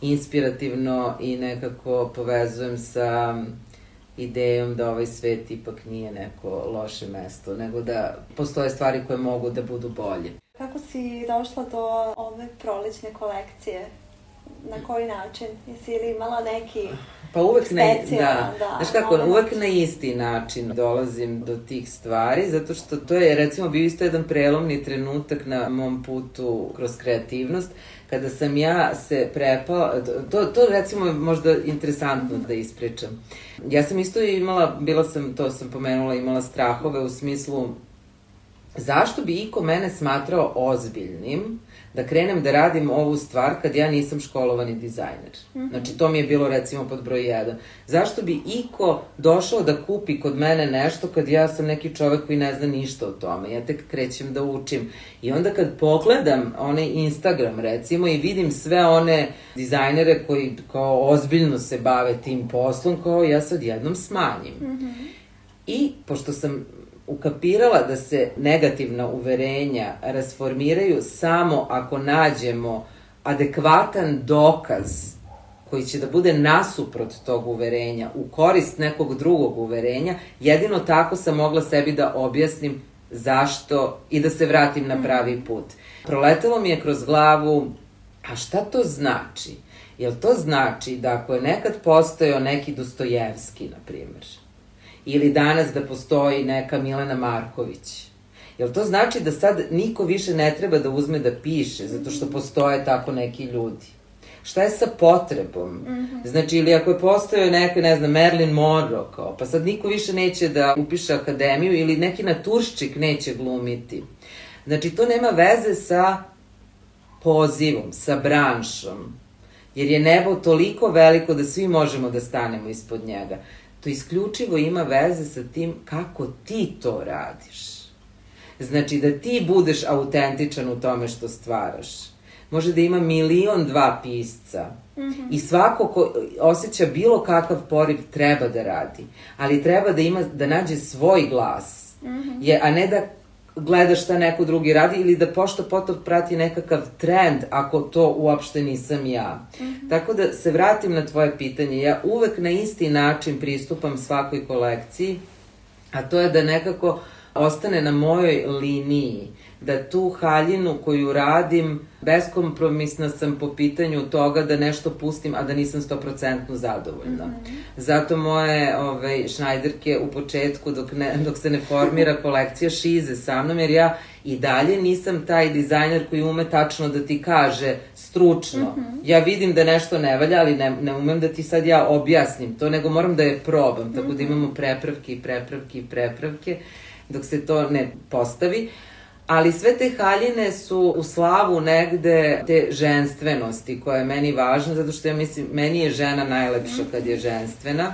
inspirativno i nekako povezujem sa idejom da ovaj svet ipak nije neko loše mesto, nego da postoje stvari koje mogu da budu bolje. Kako si došla do ove prolećne kolekcije? Na koji način? Jesi li imala neki Pa uvek na, da, da, znaš kako, uvek na isti način dolazim do tih stvari, zato što to je recimo bio isto jedan prelomni trenutak na mom putu kroz kreativnost, kada sam ja se prepala, to, to recimo je možda interesantno da ispričam. Ja sam isto imala, bila sam, to sam pomenula, imala strahove u smislu zašto bi iko mene smatrao ozbiljnim da krenem da radim ovu stvar kad ja nisam školovani dizajner. Mm -hmm. Znači, to mi je bilo recimo pod broj 1. Zašto bi iko došao da kupi kod mene nešto kad ja sam neki čovek koji ne zna ništa o tome? Ja tek krećem da učim. I onda kad pogledam onaj Instagram recimo i vidim sve one dizajnere koji kao ozbiljno se bave tim poslom, kao ja sad jednom smanjim. Mm -hmm. I pošto sam ukapirala da se negativna uverenja rasformiraju samo ako nađemo adekvatan dokaz koji će da bude nasuprot tog uverenja, u korist nekog drugog uverenja, jedino tako sam mogla sebi da objasnim zašto i da se vratim na pravi put. Proletelo mi je kroz glavu, a šta to znači? Jel to znači da ako je nekad postojao neki Dostojevski, na primjer, ili danas da postoji neka Milena Marković, Jel to znači da sad niko više ne treba da uzme da piše, zato što postoje tako neki ljudi? Šta je sa potrebom? Mm -hmm. Znači, ili ako je postojao neko, ne znam, Merlin Monroe, kao, pa sad niko više neće da upiše akademiju, ili neki naturščik neće glumiti. Znači, to nema veze sa pozivom, sa branšom, jer je nebo toliko veliko da svi možemo da stanemo ispod njega. To isključivo ima veze sa tim kako ti to radiš. Znači, da ti budeš autentičan u tome što stvaraš. Može da ima milion dva pisca mm -hmm. i svako ko osjeća bilo kakav poriv treba da radi, ali treba da ima da nađe svoj glas, mm -hmm. je, a ne da gleda šta neko drugi radi ili da pošto potom prati nekakav trend ako to uopšte nisam ja. Mm -hmm. Tako da se vratim na tvoje pitanje, ja uvek na isti način pristupam svakoj kolekciji, a to je da nekako ostane na mojoj liniji, da tu haljinu koju radim, beskompromisna sam po pitanju toga da nešto pustim, a da nisam 100% zadovoljna. Mm -hmm. Zato moje ovaj, šnajderke u početku, dok, ne, dok se ne formira kolekcija, šize sa mnom, jer ja i dalje nisam taj dizajner koji ume tačno da ti kaže stručno. Mm -hmm. Ja vidim da nešto ne valja, ali ne, ne umem da ti sad ja objasnim to, nego moram da je probam, tako mm -hmm. da imamo prepravke i prepravke i prepravke dok se to ne postavi. Ali sve te haljine su u slavu negde te ženstvenosti koja je meni važna, zato što ja mislim, meni je žena najlepša kad je ženstvena.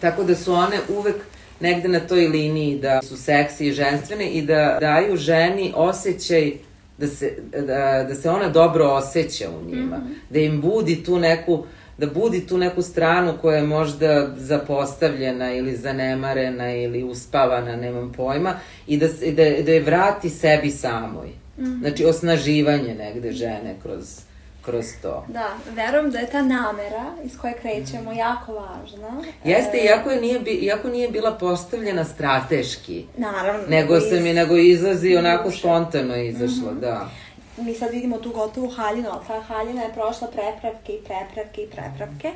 Tako da su one uvek negde na toj liniji da su seksi i ženstvene i da daju ženi osjećaj da se, da, da se ona dobro osjeća u njima. Mm -hmm. Da im budi tu neku da budi tu neku stranu koja je možda zapostavljena ili zanemarena ili uspavana, nemam pojma, i da, da, da je vrati sebi samoj. Mm. Znači, osnaživanje negde žene kroz, kroz to. Da, verujem da je ta namera iz koje krećemo mm. jako važna. Jeste, e... iako, je nije, iako nije bila postavljena strateški. Naravno. Nego iz... sam je, nego izlazi onako spontano izašla, mm -hmm. da mi sad vidimo tu gotovu haljinu, ali ta haljina je prošla prepravke i prepravke i prepravke.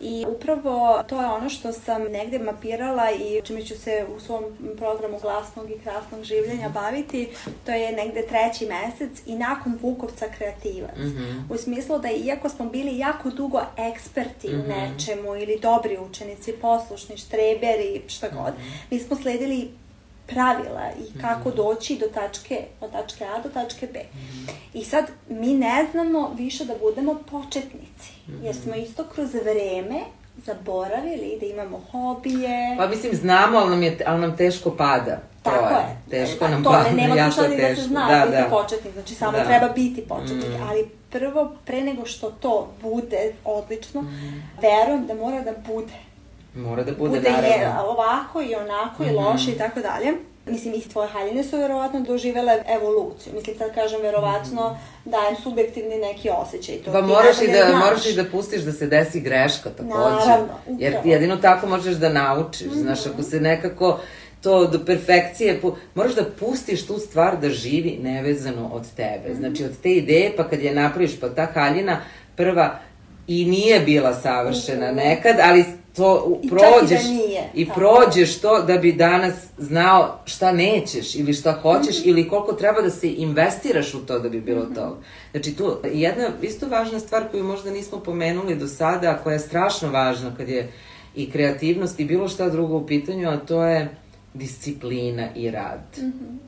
I upravo to je ono što sam negde mapirala i čime ću se u svom programu glasnog i krasnog življenja baviti, to je negde treći mesec i nakon Vukovca kreativac. Mm -hmm. U smislu da iako smo bili jako dugo eksperti mm -hmm. u mhm. nečemu ili dobri učenici, poslušni, štreberi, šta god, mm -hmm. mi smo sledili pravila i kako mhm. doći do tačke, od tačke A do tačke B. Mm. I sad mi ne znamo više da budemo početnici, mm. jer smo isto kroz vreme zaboravili da imamo hobije. Pa mislim, znamo, ali nam, je, ali nam teško pada. Tako to je. Teško pa, nam to, pada, nema jako teško. da se zna da, biti da. početnik, znači samo da. treba biti početnik, mm. ali prvo, pre nego što to bude odlično, mm. verujem da mora da bude Mora da bude, bude naravno. je ovako i onako mm -hmm. i loše i tako dalje. Mislim, i tvoje haljine su verovatno doživele evoluciju. Mislim, sad kažem verovatno mm. dajem subjektivni neki osjećaj. To pa moraš i, da, znaš. moraš i da pustiš da se desi greška takođe. Naravno, upravo. Jer jedino tako možeš da naučiš. Mm -hmm. Znaš, ako se nekako to do perfekcije, moraš da pustiš tu stvar da živi nevezano od tebe. Mm -hmm. Znači, od te ideje, pa kad je napraviš, pa ta haljina prva i nije bila savršena nekad, ali to I prođeš i, da nije, i prođeš to da bi danas znao šta nećeš ili šta hoćeš mm -hmm. ili koliko treba da se investiraš u to da bi bilo mm -hmm. to. Znači tu jedna isto važna stvar koju možda nismo pomenuli do sada, a koja je strašno važna kad je i kreativnost i bilo šta drugo u pitanju, a to je disciplina i rad. Mm -hmm.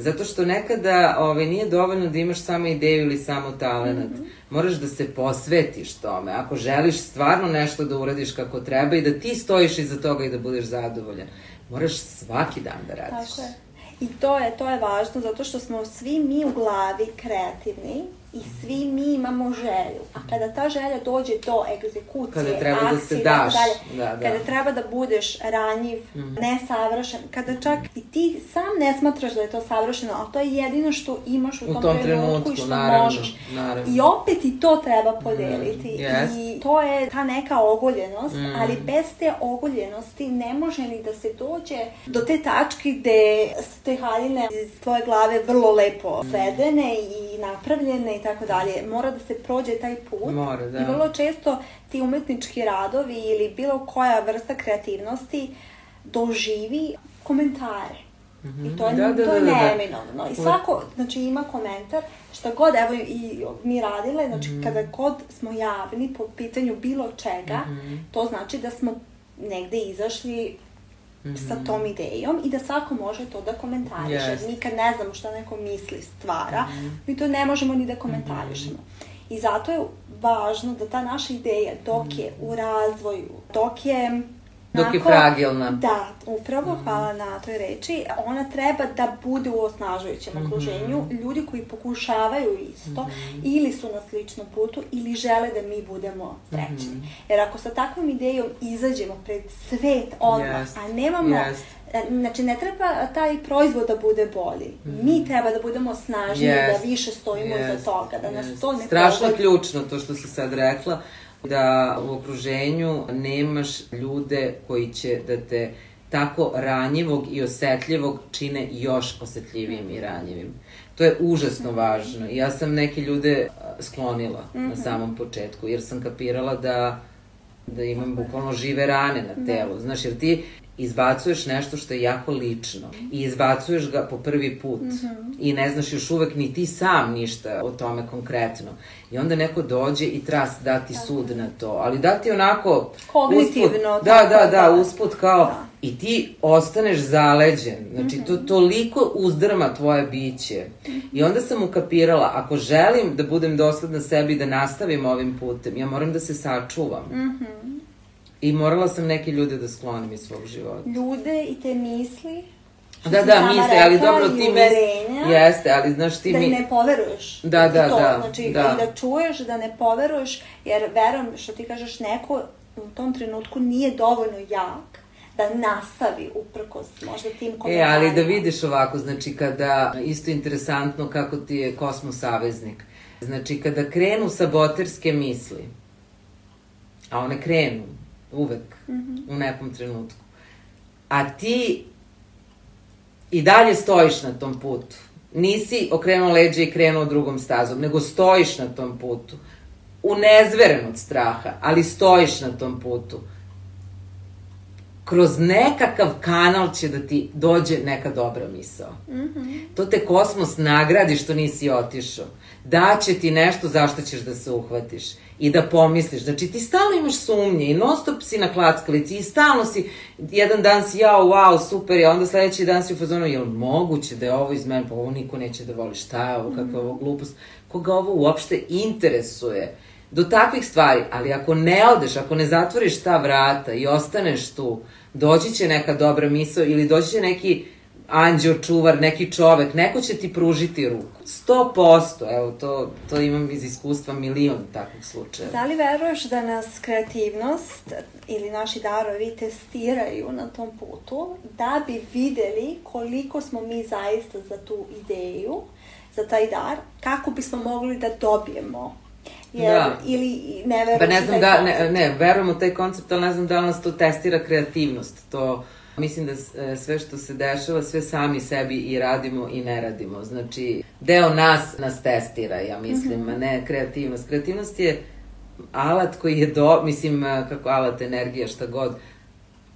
Zato što nekada ovaj, nije dovoljno da imaš samo ideju ili samo talent. Mm -hmm. Moraš da se posvetiš tome. Ako želiš stvarno nešto da uradiš kako treba i da ti stojiš iza toga i da budeš zadovoljan, moraš svaki dan da radiš. Tako je. I to je, to je važno zato što smo svi mi u glavi kreativni, i svi mi imamo želju. A kada ta želja dođe do egzekucije, kada treba akcije, da se daš, da, da. kada treba da budeš ranjiv, mm. nesavršen, kada čak i ti sam ne smatraš da je to savršeno, ali to je jedino što imaš u, u tom, tom trenutku, trenutku i što naravno, možeš. Naravno. I opet i to treba podeliti. Mm, yes. I to je ta neka ogoljenost, Mm. ali bez te ogoljenosti ne može ni da se dođe do te tačke gde su te haljine iz tvoje glave vrlo lepo svedene i napravljene i tako dalje. Mora da se prođe taj put. Mora, da. I vrlo često ti umetnički radovi ili bilo koja vrsta kreativnosti doživi komentare. I to je, Da, da, to je da, da, da. neminovno. I svako, znači, ima komentar, šta god, evo i mi radile, znači, Mhm. kada god smo javni po pitanju bilo čega, Mhm. to znači da smo negde izašli sa tom idejom i da svako može to da komentariše. Jest. Nikad ne znamo šta neko misli, stvara, mi to ne možemo ni da komentarišemo. I zato je važno da ta naša ideja, dok je u razvoju, dok je Dok je fragilna. Da, upravo, hvala na toj reči. Ona treba da bude u osnažujućem okruženju. Ljudi koji pokušavaju isto, ili su na sličnom putu, ili žele da mi budemo srećni. Jer ako sa takvom idejom izađemo pred svet odmah, Jest, a nemamo... jest. e, Znači, ne treba taj proizvod da bude bolji. Mi treba da budemo snažniji, Jest, da više stojimo jest, iza toga, da nas jest. to ne Strašno pogodi. ključno to što si sad rekla, da u okruženju nemaš ljude koji će da te tako ranjivog i osetljivog čine još osetljivijim i ranjivim. To je užasno važno. Ja sam neke ljude sklonila na samom početku, jer sam kapirala da da imam bukvalno žive rane na telu. Znaš, jer ti izbacuješ nešto što je jako lično i izbacuješ ga po prvi put i ne znaš još uvek ni ti sam ništa o tome konkretno. I onda neko dođe i tras dati sud na to, ali dati onako Kognitivno, usput, da, tako, da, da, da. usput kao Da. i ti ostaneš zaleđen. Znači, to toliko uzdrma tvoje biće. I onda sam ukapirala, ako želim da budem dosledna sebi da nastavim ovim putem, ja moram da se sačuvam. I morala sam neke ljude da sklonim iz svog života. Ljude i te misli, Da, da, misle, ali dobro ti misli. Jeste, ali znaš ti da mi... ne poveruješ. Da, da, to, da, Znači, da. i da čuješ, da ne poveruješ, jer verujem što ti kažeš, neko u tom trenutku nije dovoljno jak da nastavi uprkos možda tim E, komentarima. ali da vidiš ovako, znači kada, isto interesantno kako ti je kosmos saveznik, znači kada krenu saboterske misli, a one krenu uvek u nekom trenutku, a ti i dalje stojiš na tom putu, nisi okrenuo leđe i krenuo drugom stazom, nego stojiš na tom putu, unezveren od straha, ali stojiš na tom putu, kroz nekakav kanal će da ti dođe neka dobra misao. To te kosmos nagradi što nisi otišao. Daće ti nešto zašto ćeš da se uhvatiš i da pomisliš. Znači ti stalno imaš sumnje i non stop si na klackalici i stalno si, jedan dan si jao, wow, super, a onda sledeći dan si u fazonu, jel moguće da je ovo iz mene, pa ovo niko neće da voli, šta je ovo, kakva je ovo glupost, koga ovo uopšte interesuje? Do takvih stvari, ali ako ne odeš, ako ne zatvoriš ta vrata i ostaneš tu, doći će neka dobra misao ili doći će neki anđeo čuvar, neki čovek, neko će ti pružiti ruku. 100%, evo, to, to imam iz iskustva milion takvih slučajeva. Da li veruješ da nas kreativnost ili naši darovi testiraju na tom putu da bi videli koliko smo mi zaista za tu ideju, za taj dar, kako bismo mogli da dobijemo Jer, Da. Ili ne veruješ Pa ne znam da, koncept? ne, ne, verujem u taj koncept, ali ne znam da li nas to testira kreativnost. To, mislim da e, sve što se dešava, sve sami sebi i radimo i ne radimo. Znači, deo nas nas testira, ja mislim, a ne kreativnost. Kreativnost je alat koji je do, mislim, e, kako alat, energija, šta god,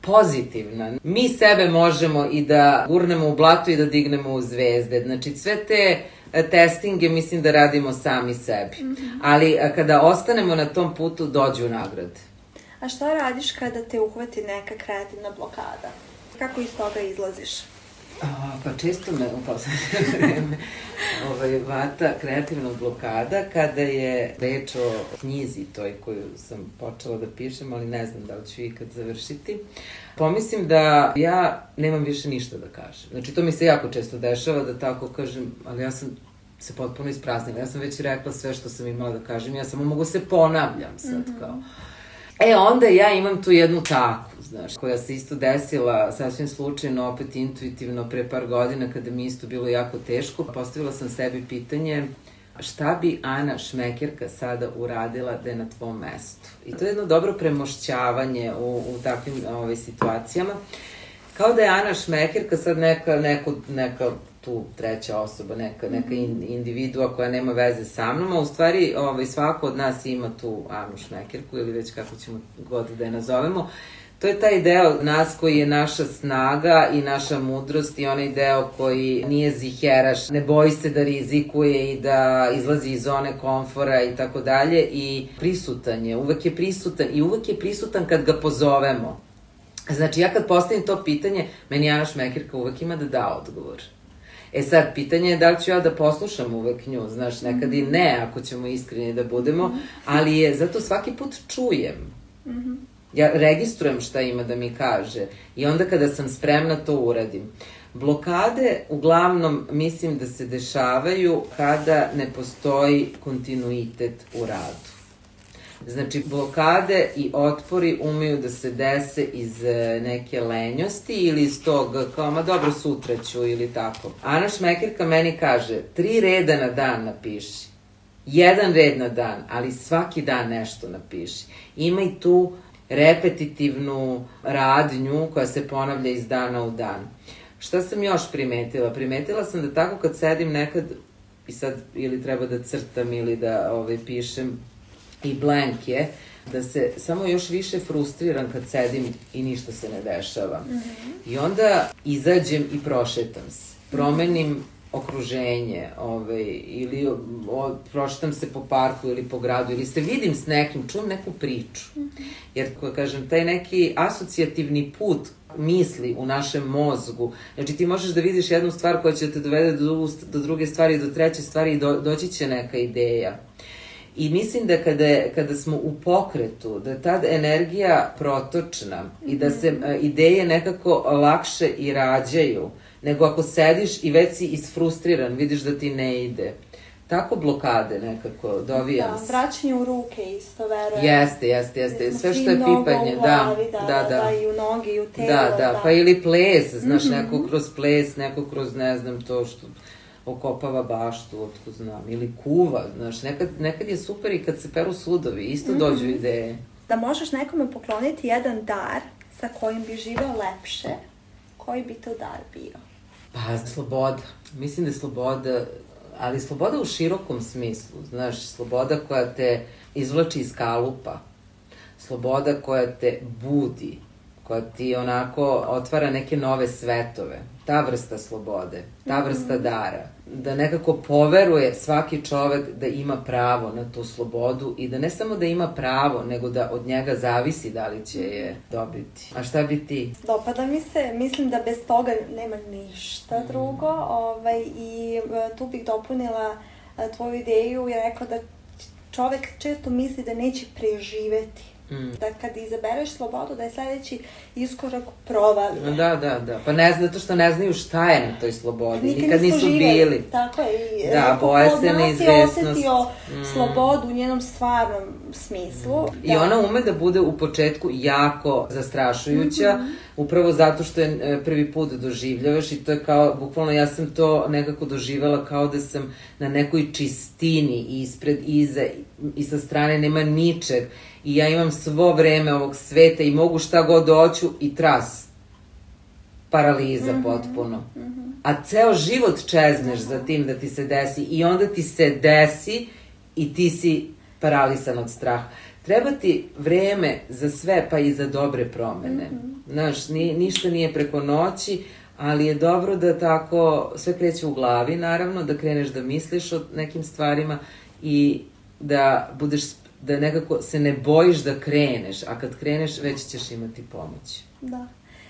pozitivna. Mi sebe možemo i da gurnemo u blato i da dignemo u zvezde. Znači, sve te e, testinge mislim da radimo sami sebi. Ali a, kada ostanemo na tom putu, dođu nagrade. A šta radiš kada te uhvati neka kreativna blokada? Kako iz toga izlaziš? A, pa često me u poslednje vreme ovaj, vata kreativna blokada kada je reč o knjizi toj koju sam počela da pišem, ali ne znam da li ću ikad završiti. Pomislim da ja nemam više ništa da kažem. Znači, to mi se jako često dešava da tako kažem, ali ja sam se potpuno ispraznila. Ja sam već rekla sve što sam imala da kažem, ja samo mogu se ponavljam sad mm -hmm. kao. E, onda ja imam tu jednu taku, znaš, koja se isto desila sasvim slučajno, opet intuitivno, pre par godina, kada mi isto bilo jako teško. Postavila sam sebi pitanje šta bi Ana Šmekerka sada uradila da je na tvom mestu. I to je jedno dobro premošćavanje u, u takvim ovaj, situacijama. Kao da je Ana Šmekerka sad neka, neko, neka tu treća osoba, neka, neka individua koja nema veze sa mnom, a u stvari ovaj, svako od nas ima tu Anu Šmekerku ili već kako ćemo god da je nazovemo. To je taj deo nas koji je naša snaga i naša mudrost i onaj deo koji nije ziheraš, ne boji se da rizikuje i da izlazi iz zone komfora i tako dalje i prisutan je, uvek je prisutan i uvek je prisutan kad ga pozovemo. Znači ja kad postavim to pitanje, meni Ana Šmekirka uvek ima da da odgovor. E sad, pitanje je da li ću ja da poslušam uvek nju, znaš, nekad i ne, ako ćemo iskreni da budemo, ali je, zato svaki put čujem. Ja registrujem šta ima da mi kaže i onda kada sam spremna to uradim. Blokade uglavnom mislim da se dešavaju kada ne postoji kontinuitet u radu. Znači, blokade i otpori umeju da se dese iz e, neke lenjosti ili iz tog, kao, ma dobro, sutra ću ili tako. Ana Šmekerka meni kaže, tri reda na dan napiši. Jedan red na dan, ali svaki dan nešto napiši. Imaj tu repetitivnu radnju koja se ponavlja iz dana u dan. Šta sam još primetila? Primetila sam da tako kad sedim nekad i sad ili treba da crtam ili da ovaj, pišem i blank je, da se samo još više frustriram kad sedim i ništa se ne dešava. Mm -hmm. I onda izađem i prošetam se. Promenim okruženje, ovaj, ili o, prošetam se po parku ili po gradu, ili se vidim s nekim, čujem neku priču. Mhm. Jer, ko kažem, taj neki asocijativni put misli u našem mozgu. Znači ti možeš da vidiš jednu stvar koja će te dovede do, do druge stvari, do treće stvari i do, doći će neka ideja. I mislim da kada, kada smo u pokretu, da je tad energija protočna i da se a, ideje nekako lakše i rađaju, nego ako sediš i već si isfrustriran, vidiš da ti ne ide. Tako blokade nekako, dovijam da, se. Da, vraćanje u ruke isto, verujem. Jeste, jeste, jeste. Sve što je pipanje, da, da, da, da, da, i u noge i u telo. Da, da, da. pa ili ples, znaš, mm -hmm. neko kroz ples, neko kroz, ne znam, to što okopava baštu, otko znam, ili kuva, znaš, nekad, nekad je super i kad se peru sudovi, isto mm -hmm. dođu ideje. Da možeš nekome pokloniti jedan dar sa kojim bi živao lepše, koji bi to dar bio? Pa, sloboda. Mislim da je sloboda, ali sloboda u širokom smislu, znaš, sloboda koja te izvlači iz kalupa, sloboda koja te budi, koja ti onako otvara neke nove svetove. Ta vrsta slobode, ta mhm. vrsta dara. Da nekako poveruje svaki čovek da ima pravo na tu slobodu i da ne samo da ima pravo, nego da od njega zavisi da li će je dobiti. A šta bi ti? Dopada mi se, mislim da bez toga nema ništa mhm. drugo ovaj, i e, tu bih dopunila e, tvoju ideju i rekla da čovek često misli da neće preživeti Mm. Da kad izabereš slobodu, da je sledeći iskorak provalija. Da, da, da. Pa ne zato što ne znaju šta je na toj slobodi. Nikad, Nikad nisu živjeli. bili. Tako je. Da, boje se neizvesnost. Od nas je osetio mm. slobodu u njenom stvarnom smislu. Mm. Da. I ona ume da bude u početku jako zastrašujuća, mm -hmm. upravo zato što je e, prvi put doživljavaš i to je kao, bukvalno ja sam to nekako doživjela kao da sam na nekoj čistini ispred, iza i sa strane nema ničeg i ja imam svo vreme ovog sveta i mogu šta god doću i tras. Paraliza mm -hmm. potpuno. Mm -hmm. A ceo život čezneš za tim da ti se desi i onda ti se desi i ti si paralisan od straha. Treba ti vreme za sve, pa i za dobre promene. Mm -hmm. Znaš, ni, ništa nije preko noći, ali je dobro da tako sve kreće u glavi, naravno, da kreneš da misliš o nekim stvarima i da budeš da nekako se ne bojiš da kreneš, a kad kreneš već ćeš imati pomoć. Da.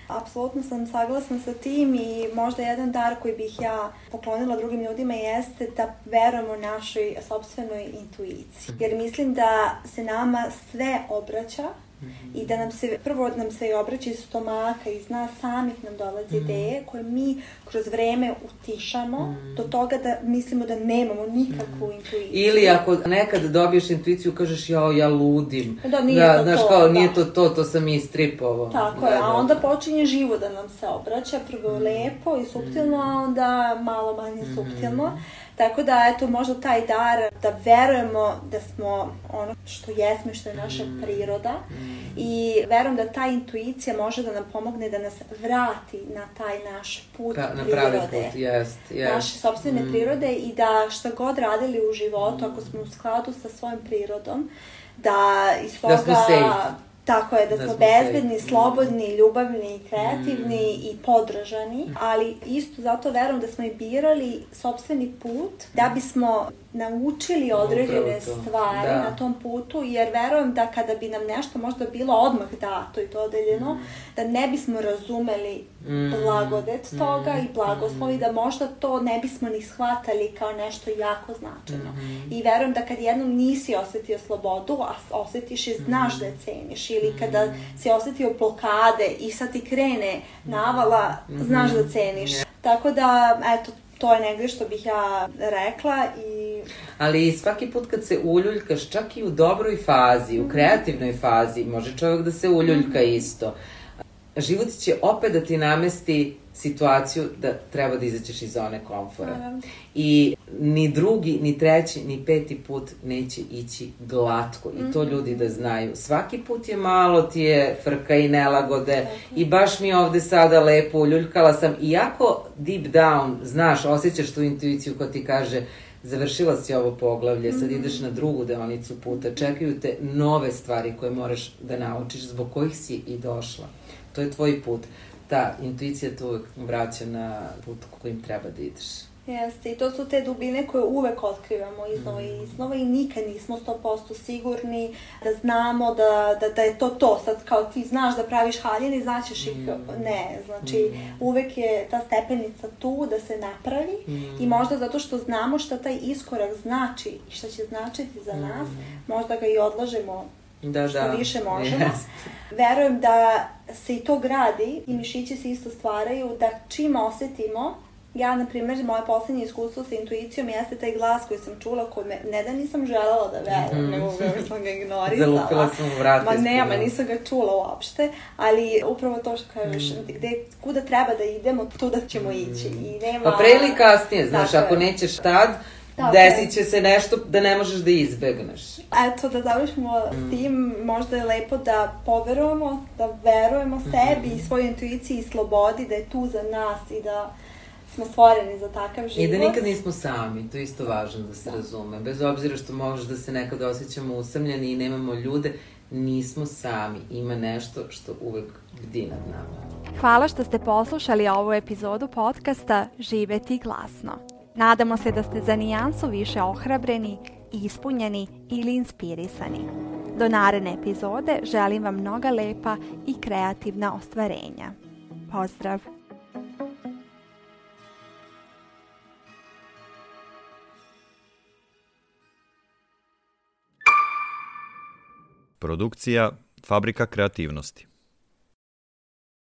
Apsolutno sam saglasna sa tim i možda jedan dar koji bih ja poklonila drugim ljudima jeste da verujemo našoj sobstvenoj intuiciji. Jer mislim da se nama sve obraća. I da nam se, prvo nam se obraća iz stomaka, iz nas samih nam dolaze mm ideje koje mi kroz vreme utišamo mm do toga da mislimo da nemamo nikakvu mm intuiciju. Ili ako nekad dobiješ intuiciju, kažeš ja, ja ludim. Da, nije da, to znaš, to. kao, da. nije to to, to sam istripovao. Tako da, je, da, a onda da. počinje živo da nam se obraća, prvo mm. lepo i suptilno, a onda malo manje mm. suptilno. Tako da, eto, možda taj dar da verujemo da smo ono što jesmo i što je naša Mm. priroda i verujem da ta intuicija može da nam pomogne da nas vrati na taj naš put Pa, na prirode. pravi put, jest, jest. naše sobstvene Mm. prirode i da šta god radili u životu, ako smo u skladu sa svojom prirodom, da iz toga... Da smo safe. Tako je, da, Da smo smo bezbedni, safe. slobodni, ljubavni, kreativni i podržani, ali isto zato verujem da smo i birali sobstveni put da bismo naučili određene to, stvari da. na tom putu, jer verujem da kada bi nam nešto možda bilo odmah dato i dodeljeno, da ne bismo razumeli Mm. blagodet toga i blagoslov i da možda to ne bismo ni shvatali kao nešto jako značajno. I verujem da kad jednom nisi osetio slobodu, a osetiš i znaš da je ceniš, ili kada si osetio blokade i sad ti krene navala, znaš da ceniš. Tako da, eto, to je negde što bih ja rekla i Ali svaki put kad se uljuljkaš, čak i u dobroj fazi, Mhm. u kreativnoj fazi, može čovjek da se uljuljka isto. Život će opet da ti namesti situaciju da treba da izađeš iz zone komfora. I ni drugi, ni treći, ni peti put neće ići glatko. I Mhm. to ljudi da znaju. Svaki put je malo ti je frka i nelagode. I baš mi ovde sada lepo uljuljkala sam. Iako deep down, znaš, osjećaš tu intuiciju koja ti kaže završila si ovo poglavlje, sad ideš na drugu deonicu puta, čekaju te nove stvari koje moraš da naučiš, zbog kojih si i došla. To je tvoj put. Ta intuicija te uvek vraća na put kojim treba da ideš. Jeste, i to su te dubine koje uvek otkrivamo iznova i iznova i nikad nismo 100% sigurni da znamo da, da, da je to to. Sad kao ti znaš da praviš haljine, znaćeš ih, ne, znači uvek je ta stepenica tu da se napravi i možda zato što znamo šta taj iskorak znači i šta će značiti za nas, možda ga i odlažemo Da, što da. više možemo. Jest. Verujem da se i to gradi i mišići se isto stvaraju, da čim osetimo, ja, na primjer, moje poslednje iskustvo sa intuicijom jeste taj glas koji sam čula, koji me, ne da nisam želela da verujem, nego uvek sam ga ignorisala. Zalupila sam u vrata Ma ne, ma nisam ga čula uopšte, ali upravo to što kažeš, Mhm. gde, kuda treba da idemo, tuda ćemo ići. I nema... Pa pre ili kasnije, znaš, Tako ako je. nećeš tad, Tako desit će se nešto da ne možeš da izbegneš. Eto, da završimo s tim, možda je lepo da poverujemo, da verujemo sebi i svojoj intuiciji i slobodi, da je tu za nas i da smo stvoreni za takav život. I da nikad nismo sami, to je isto važno da se razume. Bez obzira što možeš da se nekad osjećamo usamljeni i nemamo ljude, nismo sami. Ima nešto što uvek bdi nad nama. Hvala što ste poslušali ovu epizodu podcasta Živeti glasno. Nadamo se da ste za nijansu više ohrabreni, ispunjeni ili inspirisani. Do naredne epizode želim vam mnoga lepa i kreativna ostvarenja. Pozdrav! Produkcija Fabrika kreativnosti.